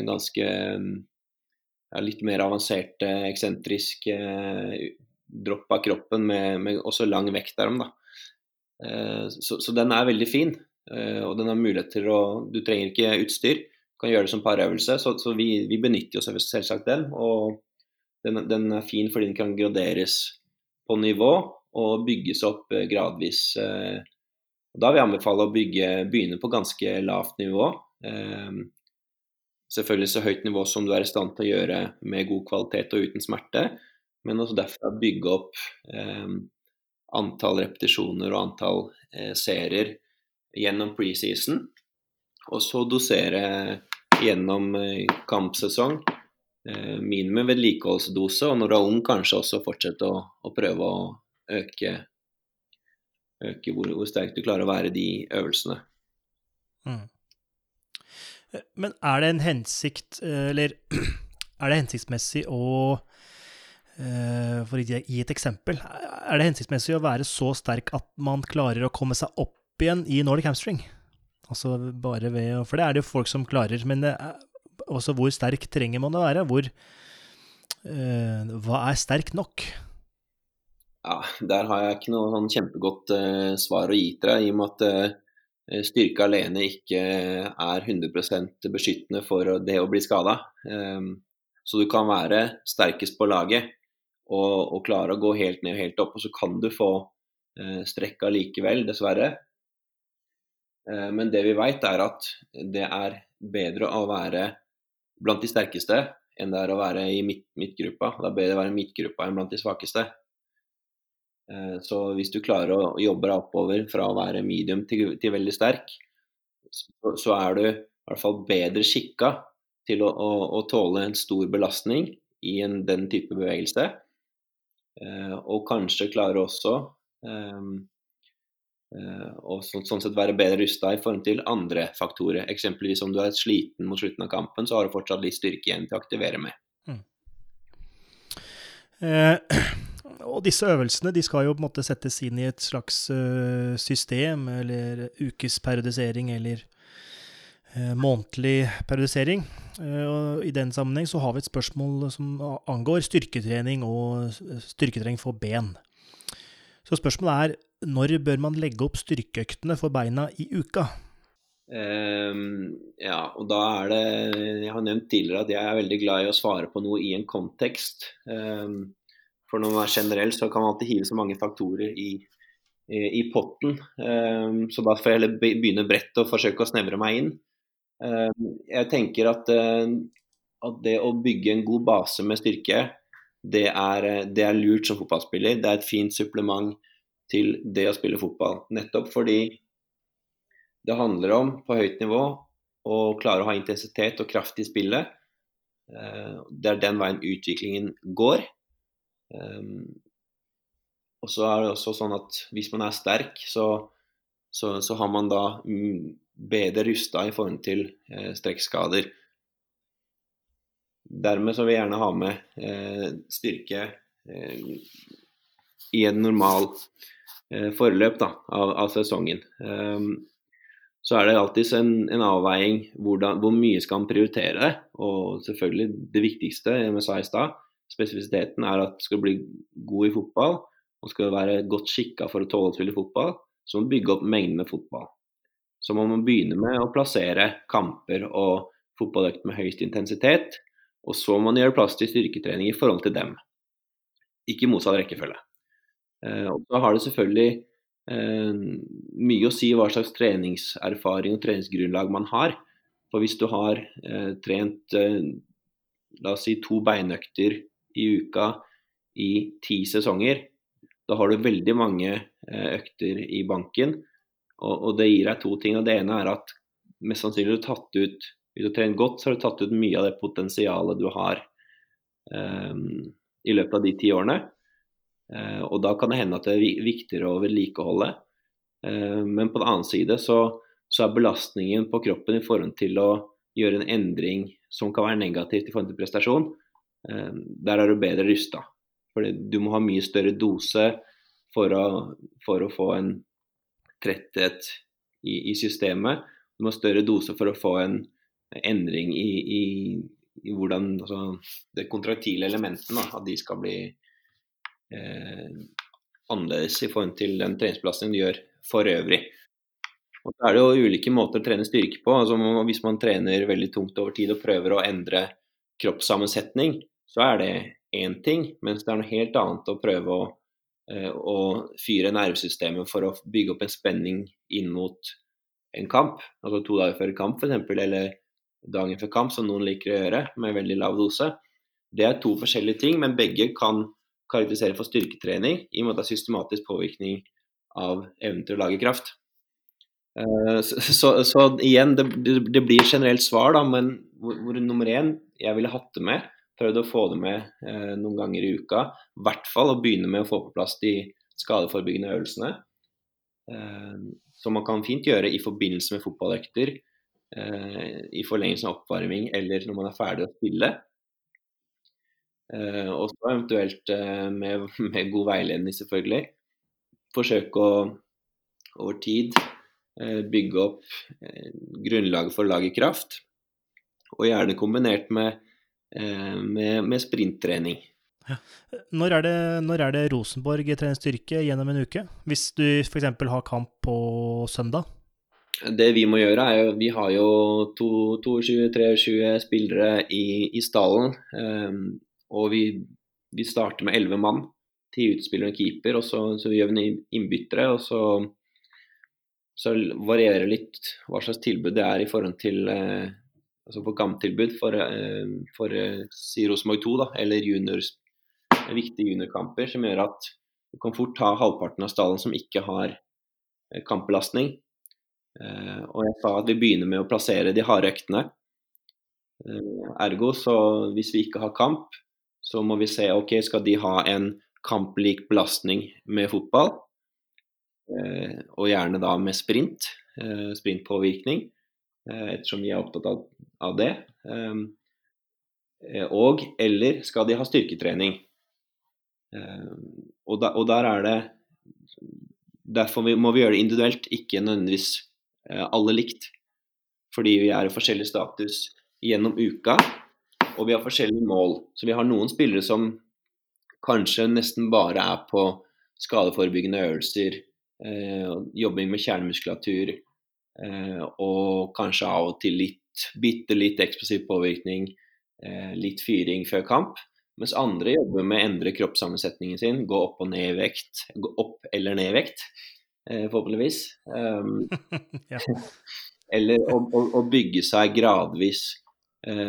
ganske ja, litt mer avansert, eksentrisk eh, dropp av kroppen med, med, også lang vektarm. Da. Eh, så, så, den er veldig fin, eh, og den har mulighet til å Du trenger ikke utstyr, du kan gjøre det som parøvelse, så, så vi, vi, benytter oss selvsagt den. Og den, den, er fin fordi den kan graderes på nivå og bygges opp gradvis. Da vil jeg anbefale å bygge, begynne på ganske lavt nivå. Selvfølgelig så høyt nivå som du er i stand til å gjøre med god kvalitet og uten smerte, men også derfra bygge opp eh, antall repetisjoner og antall eh, serier gjennom preseason, og så dosere gjennom eh, kampsesong. Eh, minimum vedlikeholdsdose, og når du er ung, kanskje også fortsette å, å prøve å øke, øke hvor, hvor sterkt du klarer å være i de øvelsene. Mm. Men er det en hensikt, eh, eller er det hensiktsmessig å eh, For å gi et eksempel. Er det hensiktsmessig å være så sterk at man klarer å komme seg opp igjen i Nordic hamstring? Altså bare ved For det er det jo folk som klarer. Men også hvor sterk trenger man å være? Hvor uh, Hva er sterk nok? Ja, Der har jeg ikke noe sånn kjempegodt uh, svar å gi til deg, i og med at uh, Eh, styrke alene ikke er 100% beskyttende for det å bli skada. Ehm, så du kan være sterkest på laget og, og, klare å gå helt ned og helt opp, og så kan du få eh, strekka likevel, dessverre. Eh, men det vi vet er at det er bedre å være blant de sterkeste enn det er å være i midt, midtgruppa. Det er bedre å være i midtgruppa enn blant de svakeste. Eh, så hvis du klarer å jobbe deg oppover fra å være medium til, til veldig sterk, så, så, er du i hvert fall bedre skikka til å, å, å tåle en stor belastning i en, den type bevegelse. Eh, og kanskje klare også um, uh, og så, sånn sett være bedre rusta i forhold til andre faktorer. Eksempelvis om du er sliten mot slutten av kampen, så har du fortsatt litt styrke igjen til å aktivere med. Mm. Eh, og disse øvelsene de skal jo på en måte settes inn i et slags uh, system, eller ukesperiodisering, eller uh, månedlig periodisering. Eh, og I den sammenheng så har vi et spørsmål som angår styrketrening og styrketrening for ben. Så spørsmålet er når bør man legge opp styrkeøktene for beina i uka? Um, ja, og da er det Jeg har nevnt tidligere at jeg er veldig glad i å svare på noe i en kontekst. Um, for når man er generell, så kan man alltid hive så mange faktorer i, i, i potten. Um, så da får jeg heller begynne bredt og forsøke å snevre meg inn. Um, jeg tenker at, uh, at, det å bygge en god base med styrke, det er, eh, det er, lurt som fotballspiller. Det er et fint supplement til det å spille fotball. Nettopp fordi det handler om på høyt nivå å klare å ha intensitet og kraft i spillet. Det er den veien utviklingen går. Og så er det også sånn at hvis man er sterk, så, så, så har man da mm, bedre rusta i forhold til eh, strekkskader. Dermed så vil jeg gjerne ha med eh, styrke eh, i en normal eh, forløp da, av, av, sesongen. Um, så er det alltid en, en avveiing hvor mye skal man prioritere. Og selvfølgelig det viktigste, jeg sa i stad, spesifisiteten er at skal du bli god i fotball og skal være godt skikka for å tåle å spille fotball, så må du bygge opp mengden med fotball så må man begynne med å plassere kamper og fotballøkter med høyest intensitet. Og så må man gjøre plass til styrketrening i forhold til dem. Ikke motsatt rekkefølge. Eh, og så har det selvfølgelig eh, mye å si hva slags treningserfaring og treningsgrunnlag man har. For hvis du har eh, trent la oss si to beinøkter i uka i ti sesonger, da har du veldig mange økter i banken og, det gir deg to ting. og Det ene er at mest sannsynlig har du tatt ut Hvis du trent godt, så har du tatt ut mye av det potensialet du har um, i løpet av de ti årene. Uh, og da kan det hende at det er viktigere å vedlikeholde. Uh, men på den annen side så, så, er belastningen på kroppen i forhold til å gjøre en endring som kan være negativt i forhold til prestasjon, der er du bedre rusta. Fordi du må ha mye større dose for å, for å få en tretthet i, i, systemet. Du må ha større dose for å få en endring i, i, i hvordan altså, det kontraktile elementene at de skal bli eh, annerledes i forhold til den treningsbelastningen du gjør for øvrig. Og så er det jo ulike måter å trene styrke på. Altså, hvis man trener veldig tungt over tid og prøver å endre kroppssammensetning, så er det én ting. Mens det er noe helt annet å prøve å å fyre nervesystemet for å bygge opp en spenning inn mot en kamp. Altså to dager før kamp f.eks., eller dagen før kamp, som noen liker å gjøre med veldig lav dose. Det er to forskjellige ting, men begge kan karakterisere for styrketrening i og med at det er systematisk påvirkning av evnen til å lage kraft. Eh, så, så, så igjen, det, det, blir generelt svar, da, men hvor, hvor nummer én jeg ville hatt det med, prøvd å få det med eh, noen ganger i uka. I hvert fall å begynne med å få på plass de skadeforebyggende øvelsene. Eh, som man kan fint gjøre i forbindelse med fotballøkter, eh, i forlengelsen av oppvarming eller når man er ferdig å spille. Eh, og så eventuelt eh, med, med, god veiledning, selvfølgelig. Forsøke å over tid eh, bygge opp grunnlaget for å lage kraft. Og gjerne kombinert med Eh, med, med sprinttrening. Ja. Når, er det, når er det Rosenborg trener styrke gjennom en uke? Hvis du f.eks. har kamp på søndag? Det vi må gjøre, er jo Vi har jo 22-23 spillere i, i stallen. Um, og vi, vi, starter med 11 mann. Ti utspillere og keeper. Og så, så gjør vi innbyttere. Og så, så varierer litt hva slags tilbud det er i forhold til uh, altså på kamptilbud for, eh, for eh, si Rosenborg 2, da, eller juniors, viktige juniorkamper, som gjør at du kan fort ha halvparten av stallen som ikke har kampbelastning. Og jeg sa at vi begynner med å plassere de harde øktene. Ergo, så hvis vi ikke har kamp, så må vi se ok, skal de ha en kamplik belastning med fotball, og gjerne da med sprint, sprintpåvirkning. Eh, ettersom vi er opptatt av, det. Ehm, eh, og eller skal de ha styrketrening? Ehm, og, da, og der er det Derfor må vi gjøre det individuelt, ikke nødvendigvis eh, alle likt. Fordi vi er i forskjellig status gjennom uka, og vi har forskjellige mål. Så vi har noen spillere som kanskje nesten bare er på skadeforebyggende øvelser, jobbing med kjernemuskulatur, og kanskje av og til litt, bitte litt eksplosiv påvirkning, eh, litt fyring før kamp. Mens andre jobber med å endre kroppssammensetningen sin, gå opp og ned i vekt. Gå opp eller ned i vekt, eh, forhåpentligvis. Um, eller å, å, å, bygge seg gradvis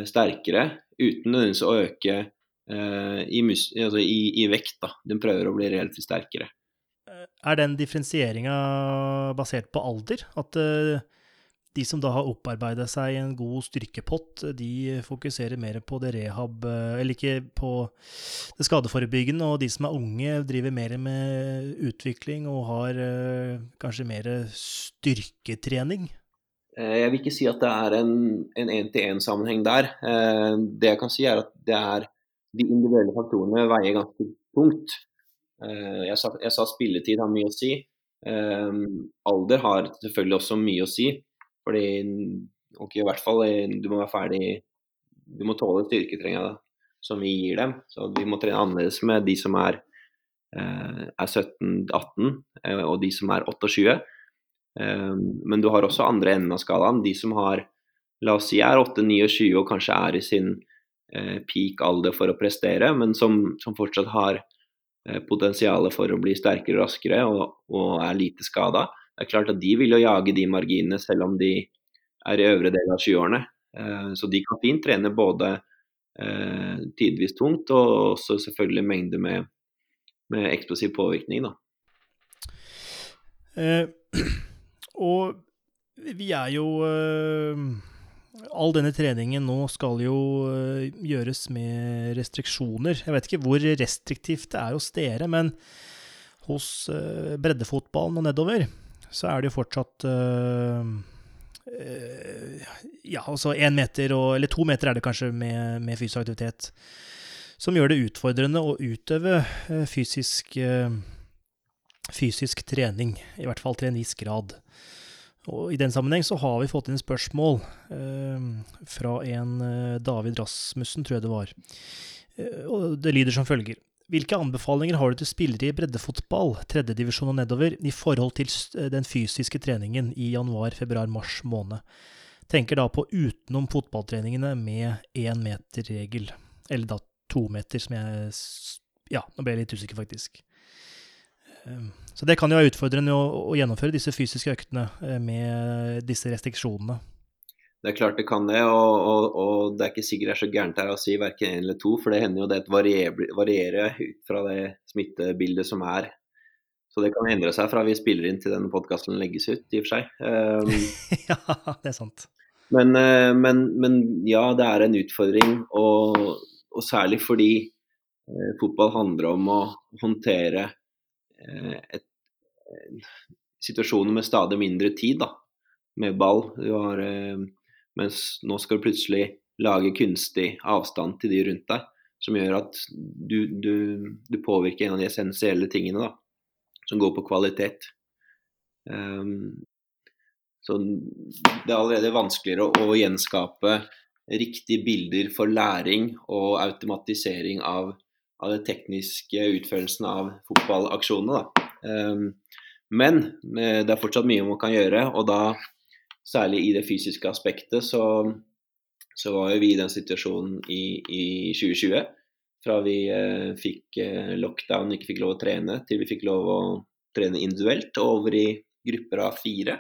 sterkere, uten nødvendigvis å øke i, altså i, i, vekt. Da. Den prøver å bli relativt sterkere. Er den differensieringa basert på alder? At uh, de som da har opparbeida seg en god styrkepott, de fokuserer mer på det rehab, eh, eller ikke på det skadeforebyggende, og de som er unge, driver mer med utvikling og har uh, kanskje mer styrketrening? Jeg vil ikke si at det er en én-til-én-sammenheng der. Det jeg kan si, er at det er de individuelle faktorene veier ganske tungt. Eh, jeg sa, jeg sa, spilletid har mye å si. Um, alder har selvfølgelig også mye å si. Fordi ok, i hvert fall eh, du må være ferdig Du må tåle styrketreninga som vi gir dem. Så vi må trene annerledes med de som er, uh, er 17-18 uh, og de som er 28. Um, men du har også andre enden av skalaen. De som har la oss si er 8-29 og kanskje er i sin peak alder for å prestere, men som, som fortsatt har Eh, potensialet for å bli sterkere og raskere og, og er lite skada. Det er klart at de vil jo jage de marginene selv om de er i øvre del av 20-årene. Eh, så de kan fint trene både eh, tidvis tungt og også selvfølgelig mengde med, med eksplosiv påvirkning. Da. Eh, og vi er jo eh, all denne treningen nå skal jo uh, gjøres med restriksjoner. Jeg vet ikke hvor restriktivt det er hos dere, men hos uh, breddefotballen og nedover så er det jo fortsatt uh, Ja, altså én meter og Eller to meter er det kanskje med, med fysisk aktivitet. Som gjør det utfordrende å utøve fysisk, fysisk trening. I hvert fall til en viss grad. Og I den sammenheng så har vi fått inn spørsmål eh, fra en eh, David Rasmussen, tror jeg det var. Eh, og Det lyder som følger. Hvilke anbefalinger har du til spillere i breddefotball, tredjedivisjon og nedover, i forhold til eh, den fysiske treningen i januar, februar, mars måned? Tenker da på utenom fotballtreningene med én-meter-regel. Eller da to meter, som jeg Ja, nå ble jeg litt usikker, faktisk. Ehm, så det kan jo være utfordrende å, å gjennomføre disse fysiske øktene eh, med disse restriksjonene. Det er klart det kan det, og, og, og det er ikke sikkert det er så gærent her å si verken én eller to, for det hender jo det varierer, ut fra det smittebildet som er. Så det kan endre seg fra vi spiller inn til denne podkasten legges ut, i og for seg. Um, ja, det er sant. Men, uh, men, men, ja, det er en utfordring, og, og særlig fordi eh, fotball handler om å håndtere Eh, et, eh, situasjoner med stadig mindre tid da, med ball. Har, eh, mens nå skal du plutselig lage kunstig avstand til de rundt deg, som gjør at du, du, du påvirker en av de essensielle tingene da, som går på kvalitet. Um, så det er allerede vanskeligere å, å, gjenskape riktige bilder for læring og automatisering av av den tekniske utførelsen av fotballaksjonene. Um, men eh, det er fortsatt mye man kan gjøre, og da særlig i det fysiske aspektet så, så var jo vi i den situasjonen i, i 2020. Fra vi eh, fikk eh, lockdown, ikke fikk lov å trene, til vi fikk lov å trene individuelt, og over i grupper av fire.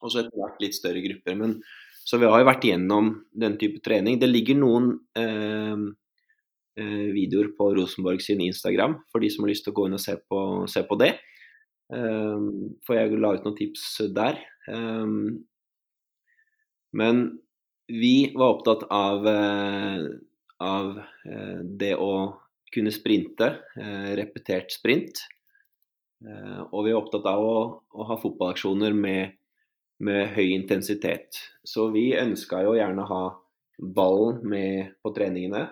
Og så etter hvert litt større grupper. Men Så vi har jo vært igjennom den type trening. Det ligger noen eh, videoer på Rosenborg sin Instagram for de som har lyst til å gå inn og se på, se på det. Eh, for jeg la ut noen tips der. Eh, men vi var opptatt av, eh, av eh, det å kunne sprinte, repetert sprint. og vi er opptatt av å, å ha fotballaksjoner med med høy intensitet. Så vi ønska jo gjerne å ha ballen med på treningene.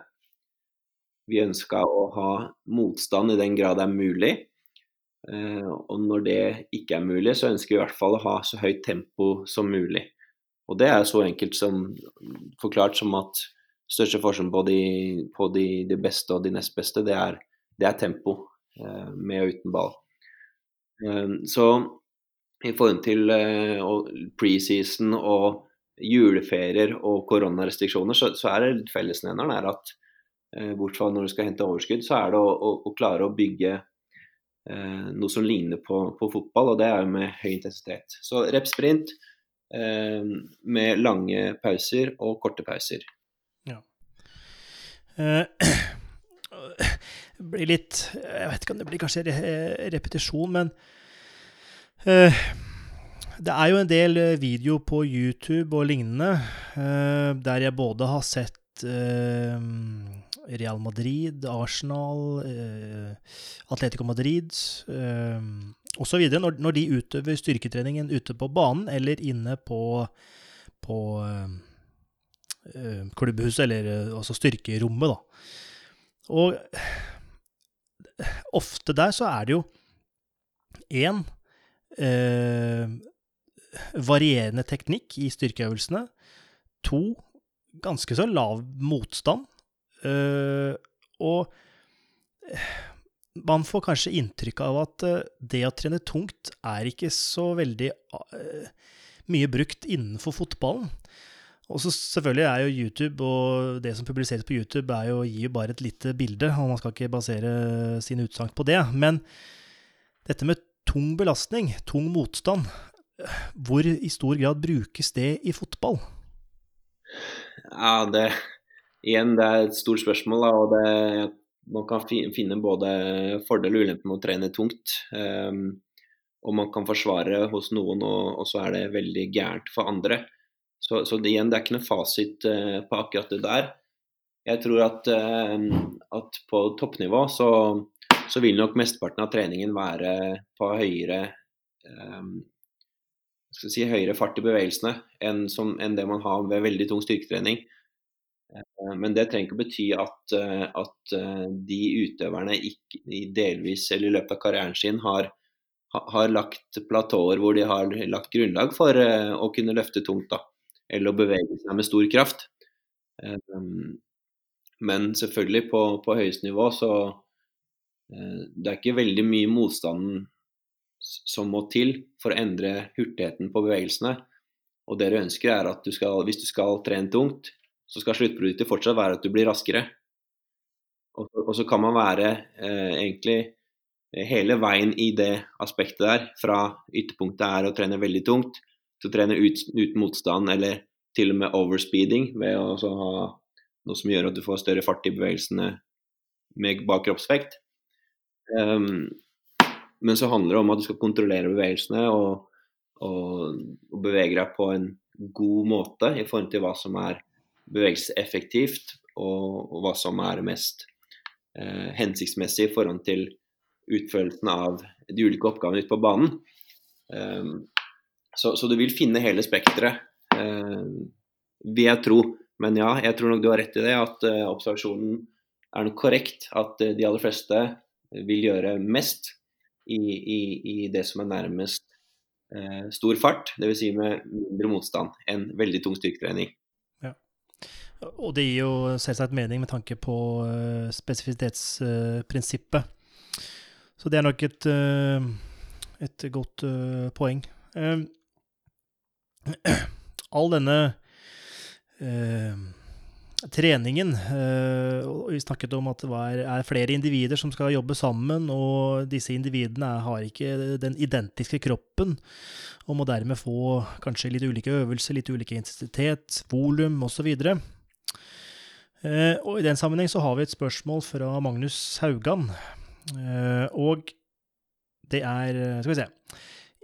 Vi ønska å ha motstand i den grad det er mulig. Eh, og når det ikke er mulig, så ønsker vi i hvert fall å ha så høyt tempo som mulig. Og det er så enkelt som forklart som at største forskjellen på de, på de, de beste og de nest beste, det er, det er tempo eh, med og uten ball. Eh, så i forhold til preseason og juleferier og koronarestriksjoner, så, så er fellesnevneren er at uh, bortsett fra når du skal hente overskudd, så er det å, å, å klare å bygge eh, noe som ligner på, på, fotball, og det er jo med høy intensitet. Så repsprint eh, med lange pauser og korte pauser. Ja. Det blir litt Jeg vet ikke om det blir kanskje repetisjon, men Eh, det er jo en del eh, video på YouTube og lignende eh, der jeg både har sett Real Madrid, Arsenal, Atletico Madrid osv. Når, når de utøver styrketreningen ute på banen eller inne på, på klubbhuset, eller altså styrkerommet, da. Og ofte der så er det jo én eh, varierende teknikk i styrkeøvelsene. To, ganske så lav motstand. Eh, og man får kanskje inntrykk av at eh, det å trene tungt er ikke så veldig mye brukt innenfor fotballen. Og så selvfølgelig er jo YouTube og det som publiseres på YouTube, er jo, gir jo bare et lite bilde, og man skal ikke basere sine utsagn på det. Men dette med tung belastning, tung motstand, hvor i stor grad brukes det i fotball? Ja, det Igjen, det er et stort spørsmål. Da, og det, Man kan finne både fordel og ulempe med å trene tungt. Um, og man kan forsvare hos noen, og, og, så er det veldig gærent for andre. Så, så det, igjen, det er ikke noe fasit uh, på akkurat det der. Jeg tror at, uh, at på toppnivå så så vil nok mesteparten av treningen være på høyere um, si, høyere fart i bevegelsene enn, som, enn, det man har ved veldig tung styrketrening. Uh, men det trenger ikke å bety at, uh, at uh, de utøverne ikke, delvis eller i løpet av karrieren sin har, har lagt platåer hvor de har lagt grunnlag for å kunne løfte tungt, da, eller å bevege seg med stor kraft. Men selvfølgelig, på, på høyeste nivå så, Eh, det er ikke veldig mye motstanden som må til for å endre hurtigheten på bevegelsene. Og det du ønsker er at du skal, hvis du skal trene tungt, så skal sluttproduktet fortsatt være at du blir raskere. Og, og så kan man være eh, egentlig hele veien i det aspektet der, fra ytterpunktet er å trene veldig tungt, til å trene ut, uten motstand, eller til og med overspeeding, ved å ha noe som gjør at du får større fart i bevegelsene med bak kroppsvekt. Um, men så handler det om at du skal kontrollere bevegelsene og, og, og, bevege deg på en god måte i forhold til hva som er bevegelseseffektivt, og, og hva som er mest eh, hensiktsmessig i forhold til utførelsen av de ulike oppgavene ute på banen. Um, så, så, du vil finne hele spekteret, eh, vil jeg tro. Men ja, jeg tror nok du har rett i det, at uh, observasjonen er nok korrekt. At uh, de aller fleste vil gjøre mest i, i, i det som er nærmest uh, stor fart, dvs. Si med mindre motstand enn veldig tung styrketrening. Og det gir jo selvsagt mening med tanke på uh, spesifisitetsprinsippet. Uh, Så det er nok et, uh, et godt uh, poeng. all denne treningen. Eh, vi snakket om at det er flere individer som skal jobbe sammen, og disse individene har ikke den identiske kroppen, og må dermed få kanskje litt ulike øvelser, litt ulike intensitet, volum osv. Eh, og I den sammenheng så har vi et spørsmål fra Magnus Haugan. Eh, og det er Skal vi se.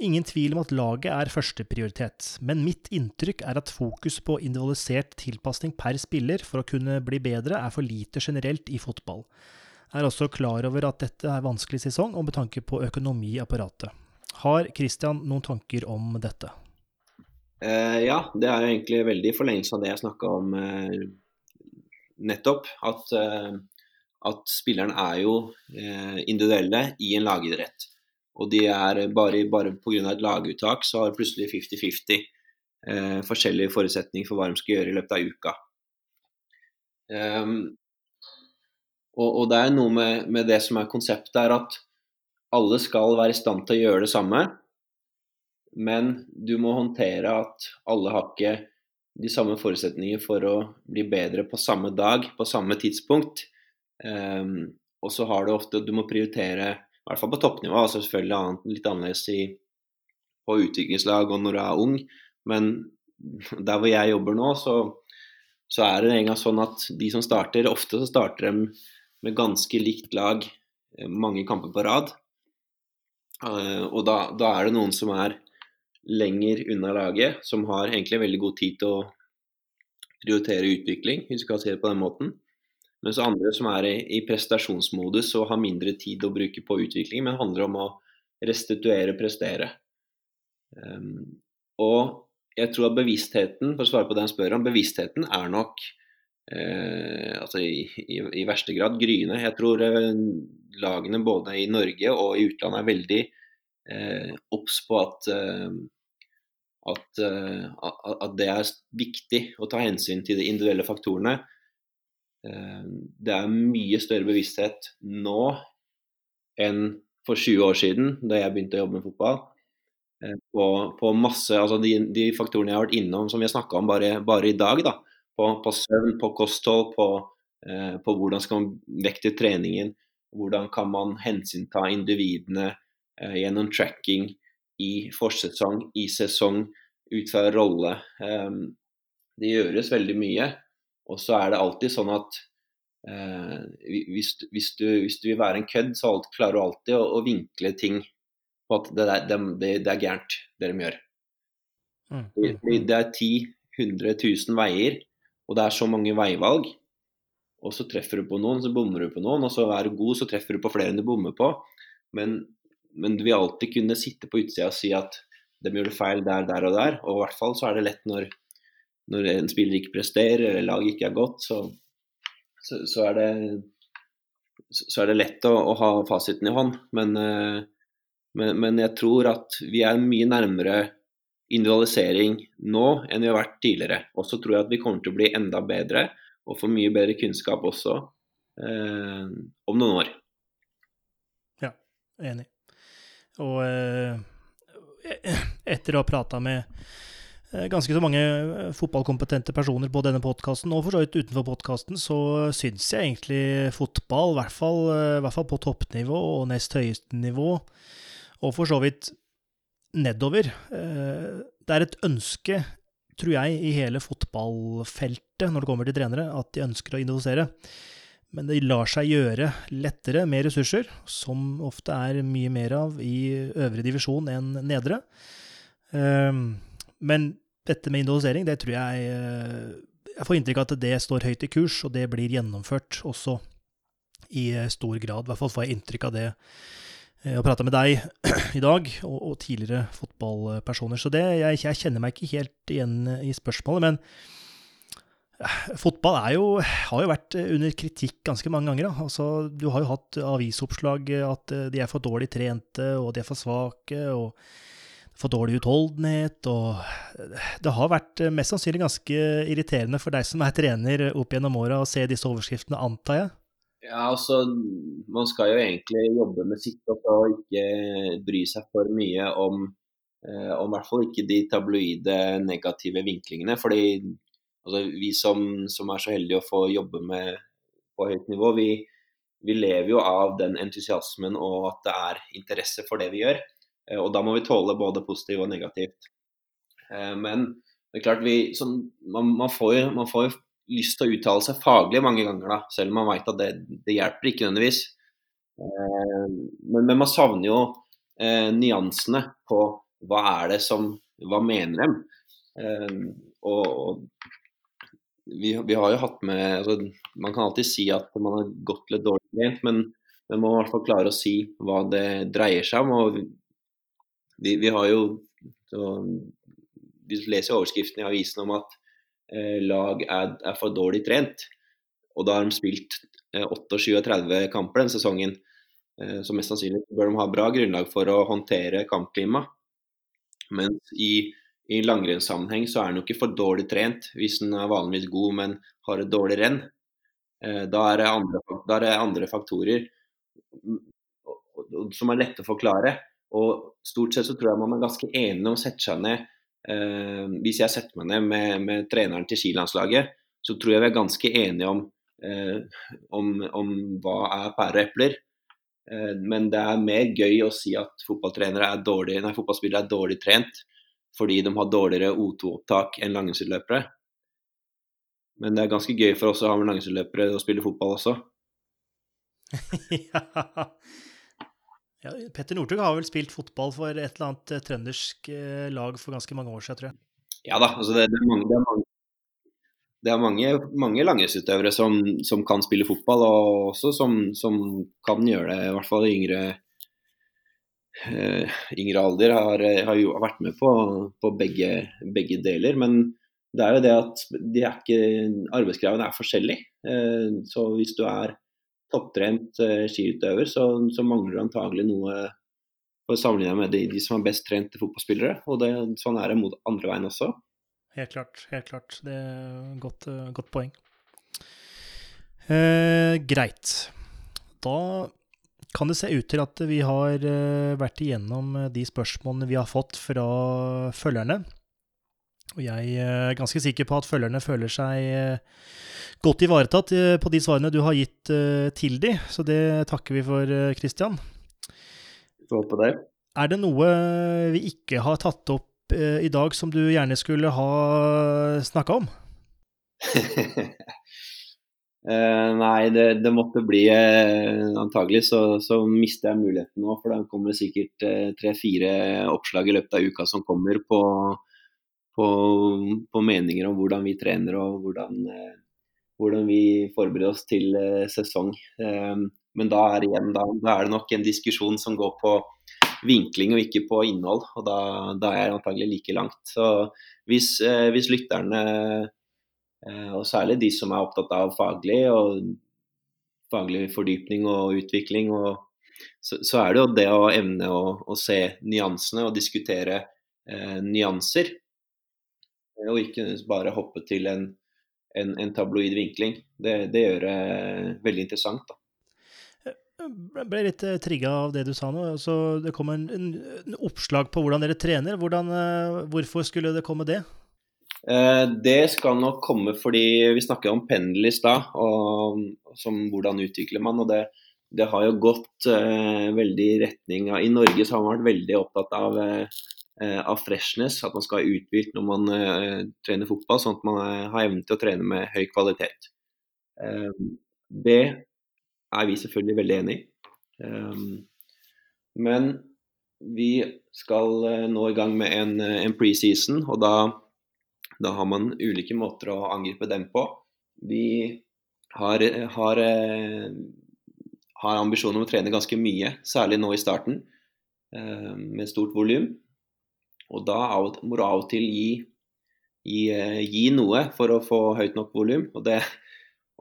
Ingen tvil om at laget er førsteprioritet, men mitt inntrykk er at fokus på individualisert tilpasning per spiller for å kunne bli bedre er for lite generelt i fotball. Jeg er også klar over at dette er vanskelig sesong, og med tanke på økonomi i apparatet. Har Christian noen tanker om dette? Eh, ja, det er jo egentlig veldig i forlengelse av det jeg snakka om eh, nettopp. At, eh, at spillerne er jo individuelle i en lagidrett. Og de er bare, bare pga. et laguttak så har plutselig 50-50 eh, forskjellige forutsetninger for hva de skal gjøre i løpet av uka. Um, og, og, det er noe med, med, det som er konseptet, er at alle skal være i stand til å gjøre det samme. Men du må håndtere at alle har ikke de samme forutsetninger for å bli bedre på samme dag, på samme tidspunkt. Um, og så har du ofte Du må prioritere i hvert fall på toppnivå. altså Selvfølgelig litt annerledes i, på utviklingslag og når du er ung, men der hvor jeg jobber nå, så, så er det en gang sånn at de som starter, ofte så starter de med ganske likt lag eh, mange kamper på rad. Uh, og da, da, er det noen som er lenger unna laget, som har egentlig veldig god tid til å prioritere utvikling, hvis vi kan si det på den måten. Mens andre som er i, prestasjonsmodus og har mindre tid å bruke på utvikling, men handler om å restituere, prestere. Um, og jeg tror at bevisstheten, for å svare på det han spør om, bevisstheten er nok eh, altså i, i, i, verste grad gryende. Jeg tror eh, lagene både i Norge og i utlandet er veldig eh, på at, eh, at, eh, at, det er viktig å ta hensyn til de individuelle faktorene Eh, det er mye større bevissthet nå enn for 20 år siden, da jeg begynte å jobbe med fotball. Eh, på, på masse, altså de, de, faktorene jeg har vært innom som vi har snakka om bare, bare, i dag. Da. På, på søvn, på kosthold, på, eh, på, hvordan skal man vekte treningen. Hvordan kan man hensynta individene eh, gjennom tracking i forsesong, i sesong, ut fra rolle. Eh, det gjøres veldig mye. Og så er det alltid sånn at eh, hvis, hvis, du, hvis, du, vil være en kødd, så klarer du alltid å, å vinkle ting på at det, der, det, det er gærent, det de gjør. Mm. Det er 10 100 000 veier, og det er så mange veivalg. Og så treffer du på noen, så bommer du på noen, og så er du god, så treffer du på flere enn du bommer på. Men, men du vil alltid kunne sitte på utsida og si at de gjør det feil der, der og der. Og i hvert fall så er det lett når når en spiller ikke presterer eller laget ikke er godt, så, så, så, er, det, så er det lett å, å ha fasiten i hånd. Men, eh, men, men, jeg tror at vi er mye nærmere individualisering nå enn vi har vært tidligere. Og så tror jeg at vi kommer til å bli enda bedre og få mye bedre kunnskap også eh, om noen år. Ja, enig. Og eh, etter å ha prata med Eh, ganske så mange eh, fotballkompetente personer på denne podkasten, og for så vidt utenfor podkasten, så syns jeg egentlig fotball, i hvert, fall, i hvert fall på toppnivå og nest høyeste nivå, og for så vidt nedover Det er et ønske, tror jeg, i hele fotballfeltet når det kommer til trenere, at de ønsker å indivisere. Men det lar seg gjøre lettere med ressurser, som ofte er mye mer av i øvre divisjon enn nedre. Men dette med individualisering, det tror jeg eh, Jeg får inntrykk av at det står høyt i kurs, og det blir gjennomført også i eh, stor grad. I hvert fall får jeg inntrykk av det jeg har prata med deg i dag, og, tidligere fotballpersoner. Så det, jeg, kjenner meg ikke helt igjen i spørsmålet. Men eh, fotball jo, har jo vært under kritikk ganske mange ganger. Altså, du har jo hatt avisoppslag at de er for dårlig trente, og de er for svake. og for dårlig utholdenhet, og det har vært eh, mest sannsynlig ganske irriterende for deg som er trener opp gjennom åra, å se disse overskriftene, antar jeg? Ja, altså Man skal jo egentlig jobbe med sitt og ikke bry seg for mye om, eh, om i hvert fall ikke de tabloide negative vinklingene. fordi altså vi som, som, er så heldige å få jobbe med på høyt nivå, vi, vi, lever jo av den entusiasmen og at det er interesse for det vi gjør. Eh, og da må vi tåle både positivt og negativt. Eh, men det er klart vi, man, man, får jo, man, får lyst til å uttale seg faglig mange ganger, da, selv om man vet at det, det hjelper ikke nødvendigvis. Eh, men, men man savner jo eh, nyansene på hva er det som Hva mener dem? Eh, og, og vi, vi, har jo hatt med altså, Man kan alltid si at man har gått litt dårlig trent, men man må i hvert fall klare å si hva det dreier seg om. og Vi, vi har jo så, Vi leser overskriften i avisen om at eh, lag er, er, for dårlig trent. Og da har de spilt eh, 38 kamper den sesongen. Eh, så mest sannsynlig bør de ha bra grunnlag for å håndtere kampklima. Men i, i langrennssammenheng så er han jo ikke for dårlig trent hvis han er vanligvis god, men har et dårlig renn. Eh, da er det andre, er det andre faktorer som er lette å forklare. Og stort sett så tror jeg man er ganske enig om å sette seg ned eh, Hvis jeg setter meg ned med, med treneren til skilandslaget, så tror jeg vi er ganske enige om, eh, om, om hva er pære og epler. Men det er mer gøy å si at fotballtrenere er dårlig, fotballspillere er dårlig trent fordi de har dårligere O2-opptak enn langrennsløpere. Men det er ganske gøy for oss å ha med langrennsløpere og spille fotball også. ja. ja. Petter Northug har vel spilt fotball for et eller annet eh, trøndersk eh, lag for ganske mange år siden, tror jeg. Ja da, altså det, det, er mange, det, er mange, det er mange, mange langrennsutøvere som, som, kan spille fotball, og også som, som kan gjøre det, i hvert fall i yngre, yngre alder. Har, har, jo vært med på, på begge, begge, deler. Men det er jo det at de er ikke, arbeidskravene er forskjellige. Uh, så hvis du er topptrent skiutøver, så, så, mangler du antagelig noe for å sammenligne med de, de som er best trente fotballspillere. Og det, sånn er det mot andre veien også. Helt klart. Helt klart. Det er godt, eh, godt poeng. Eh, greit. Da kan det se ut til at vi har eh, vært igjennom eh, de spørsmålene vi har fått fra følgerne. Og jeg er ganske sikker på at følgerne føler seg godt ivaretatt på de svarene du har gitt til de, så det takker vi for, Christian. Får håpe det. Er det noe vi ikke har tatt opp Eh, i dag som du gjerne skulle ha snakka om? Uh, nei, det, det, måtte bli uh, Antagelig så, så, mister jeg muligheten nå. For da kommer det sikkert uh, tre-fire oppslag i løpet av uka som kommer på, på, på, meninger om hvordan vi trener og hvordan, hvordan vi forbereder oss til sesong. men da er, igjen, da, da er det nok en diskusjon som går på vinkling og ikke på innhold. Og da, da er jeg antagelig like langt. Så hvis, hvis lytterne, og særlig de som er opptatt av faglig og faglig fordypning og utvikling, og, så, så, er det jo det å evne å, å se nyansene og diskutere eh, nyanser. Og ikke bare hoppe til en, en, en tabloid vinkling. Det, det gjør det veldig interessant. da. Jeg ble litt eh, trigga av det du sa nå. Så det kom en, en, oppslag på hvordan dere trener. Hvordan, hvorfor skulle det komme det? Uh, det skal nok komme fordi vi snakket om pendel i stad, som hvordan utvikler man. og det, det har jo gått eh, veldig i retning av I Norge så har man vært veldig opptatt av, av freshness, at man skal ha uthvilt når man trener fotball, sånn at man har evne til å trene med høy kvalitet. det er vi selvfølgelig veldig enig i. Men vi skal nå i gang med en, en preseason, og da, da, har man ulike måter å angripe dem på. Vi har, har, uh, har ambisjoner om å trene ganske mye, særlig nå i starten, med stort volum. Og da må du av og til gi, gi, gi noe for å få høyt nok volum. Og,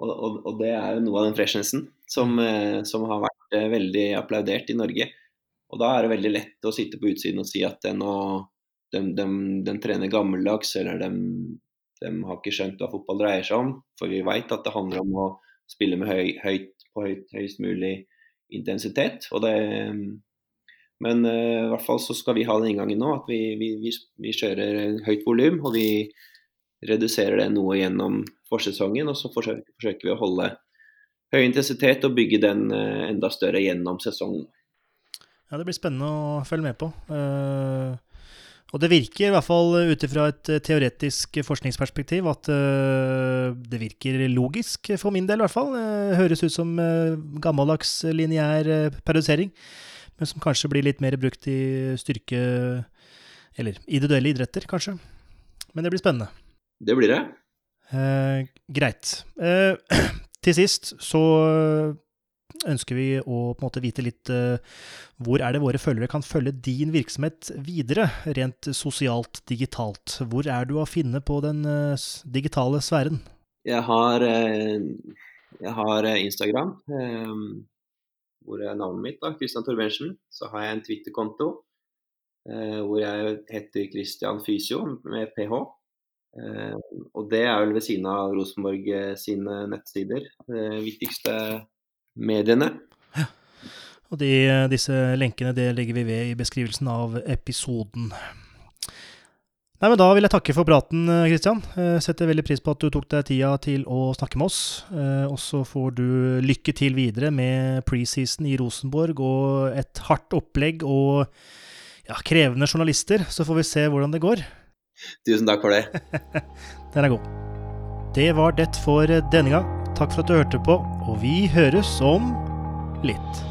og, og, det er jo noe av den freshnessen som, eh, som, har vært eh, veldig applaudert i Norge. Og da er det veldig lett å sitte på utsiden og si at den, den, de, de trener gammeldags, eller de, har ikke skjønt hva fotball dreier seg om. For vi vet at det handler om å spille med høy, høyt, på høyt, høyest mulig intensitet. Det, men uh, i hvert fall så skal vi ha den inngangen nå at vi, vi, vi, vi kjører høyt volum. Og vi, reduserer det noe gjennom forsesongen, og så forsøker, forsøker vi å holde høy intensitet og bygge den uh, enda større gjennom sesongen. Ja, det blir spennende å følge med på. Uh, og det virker, i hvert fall ut ifra et teoretisk forskningsperspektiv, at uh, det virker logisk, for min del i hvert fall. Høres ut som gammeldags lineær periodisering, men som kanskje blir litt mer brukt i styrke... Eller individuelle idretter, kanskje. Men det blir spennende. Det blir det. greit. til sist så ønsker vi å på en måte vite litt uh, hvor er det våre følgere kan følge din virksomhet videre, rent sosialt, digitalt. Hvor er du å finne på den uh, digitale sfæren? Jeg har, uh, jeg har Instagram, hvor er navnet mitt, da, Christian Torbensen. Så har jeg en Twitter-konto hvor jeg heter Christian Fysio med ph. og det er vel ved siden av Rosenborg sine nettsider. Det viktigste mediene. Ja. Og de, disse lenkene det legger vi ved i beskrivelsen av episoden. Nei, men Da vil jeg takke for praten, Kristian. Setter veldig pris på at du tok deg tida til å snakke med oss. Og så får du lykke til videre med preseason i Rosenborg og et hardt opplegg og ja, krevende journalister. Så får vi se hvordan det går. Tusen takk for det. Den er god. Det var det for denne gang. Takk for at du hørte på, og vi høres om litt.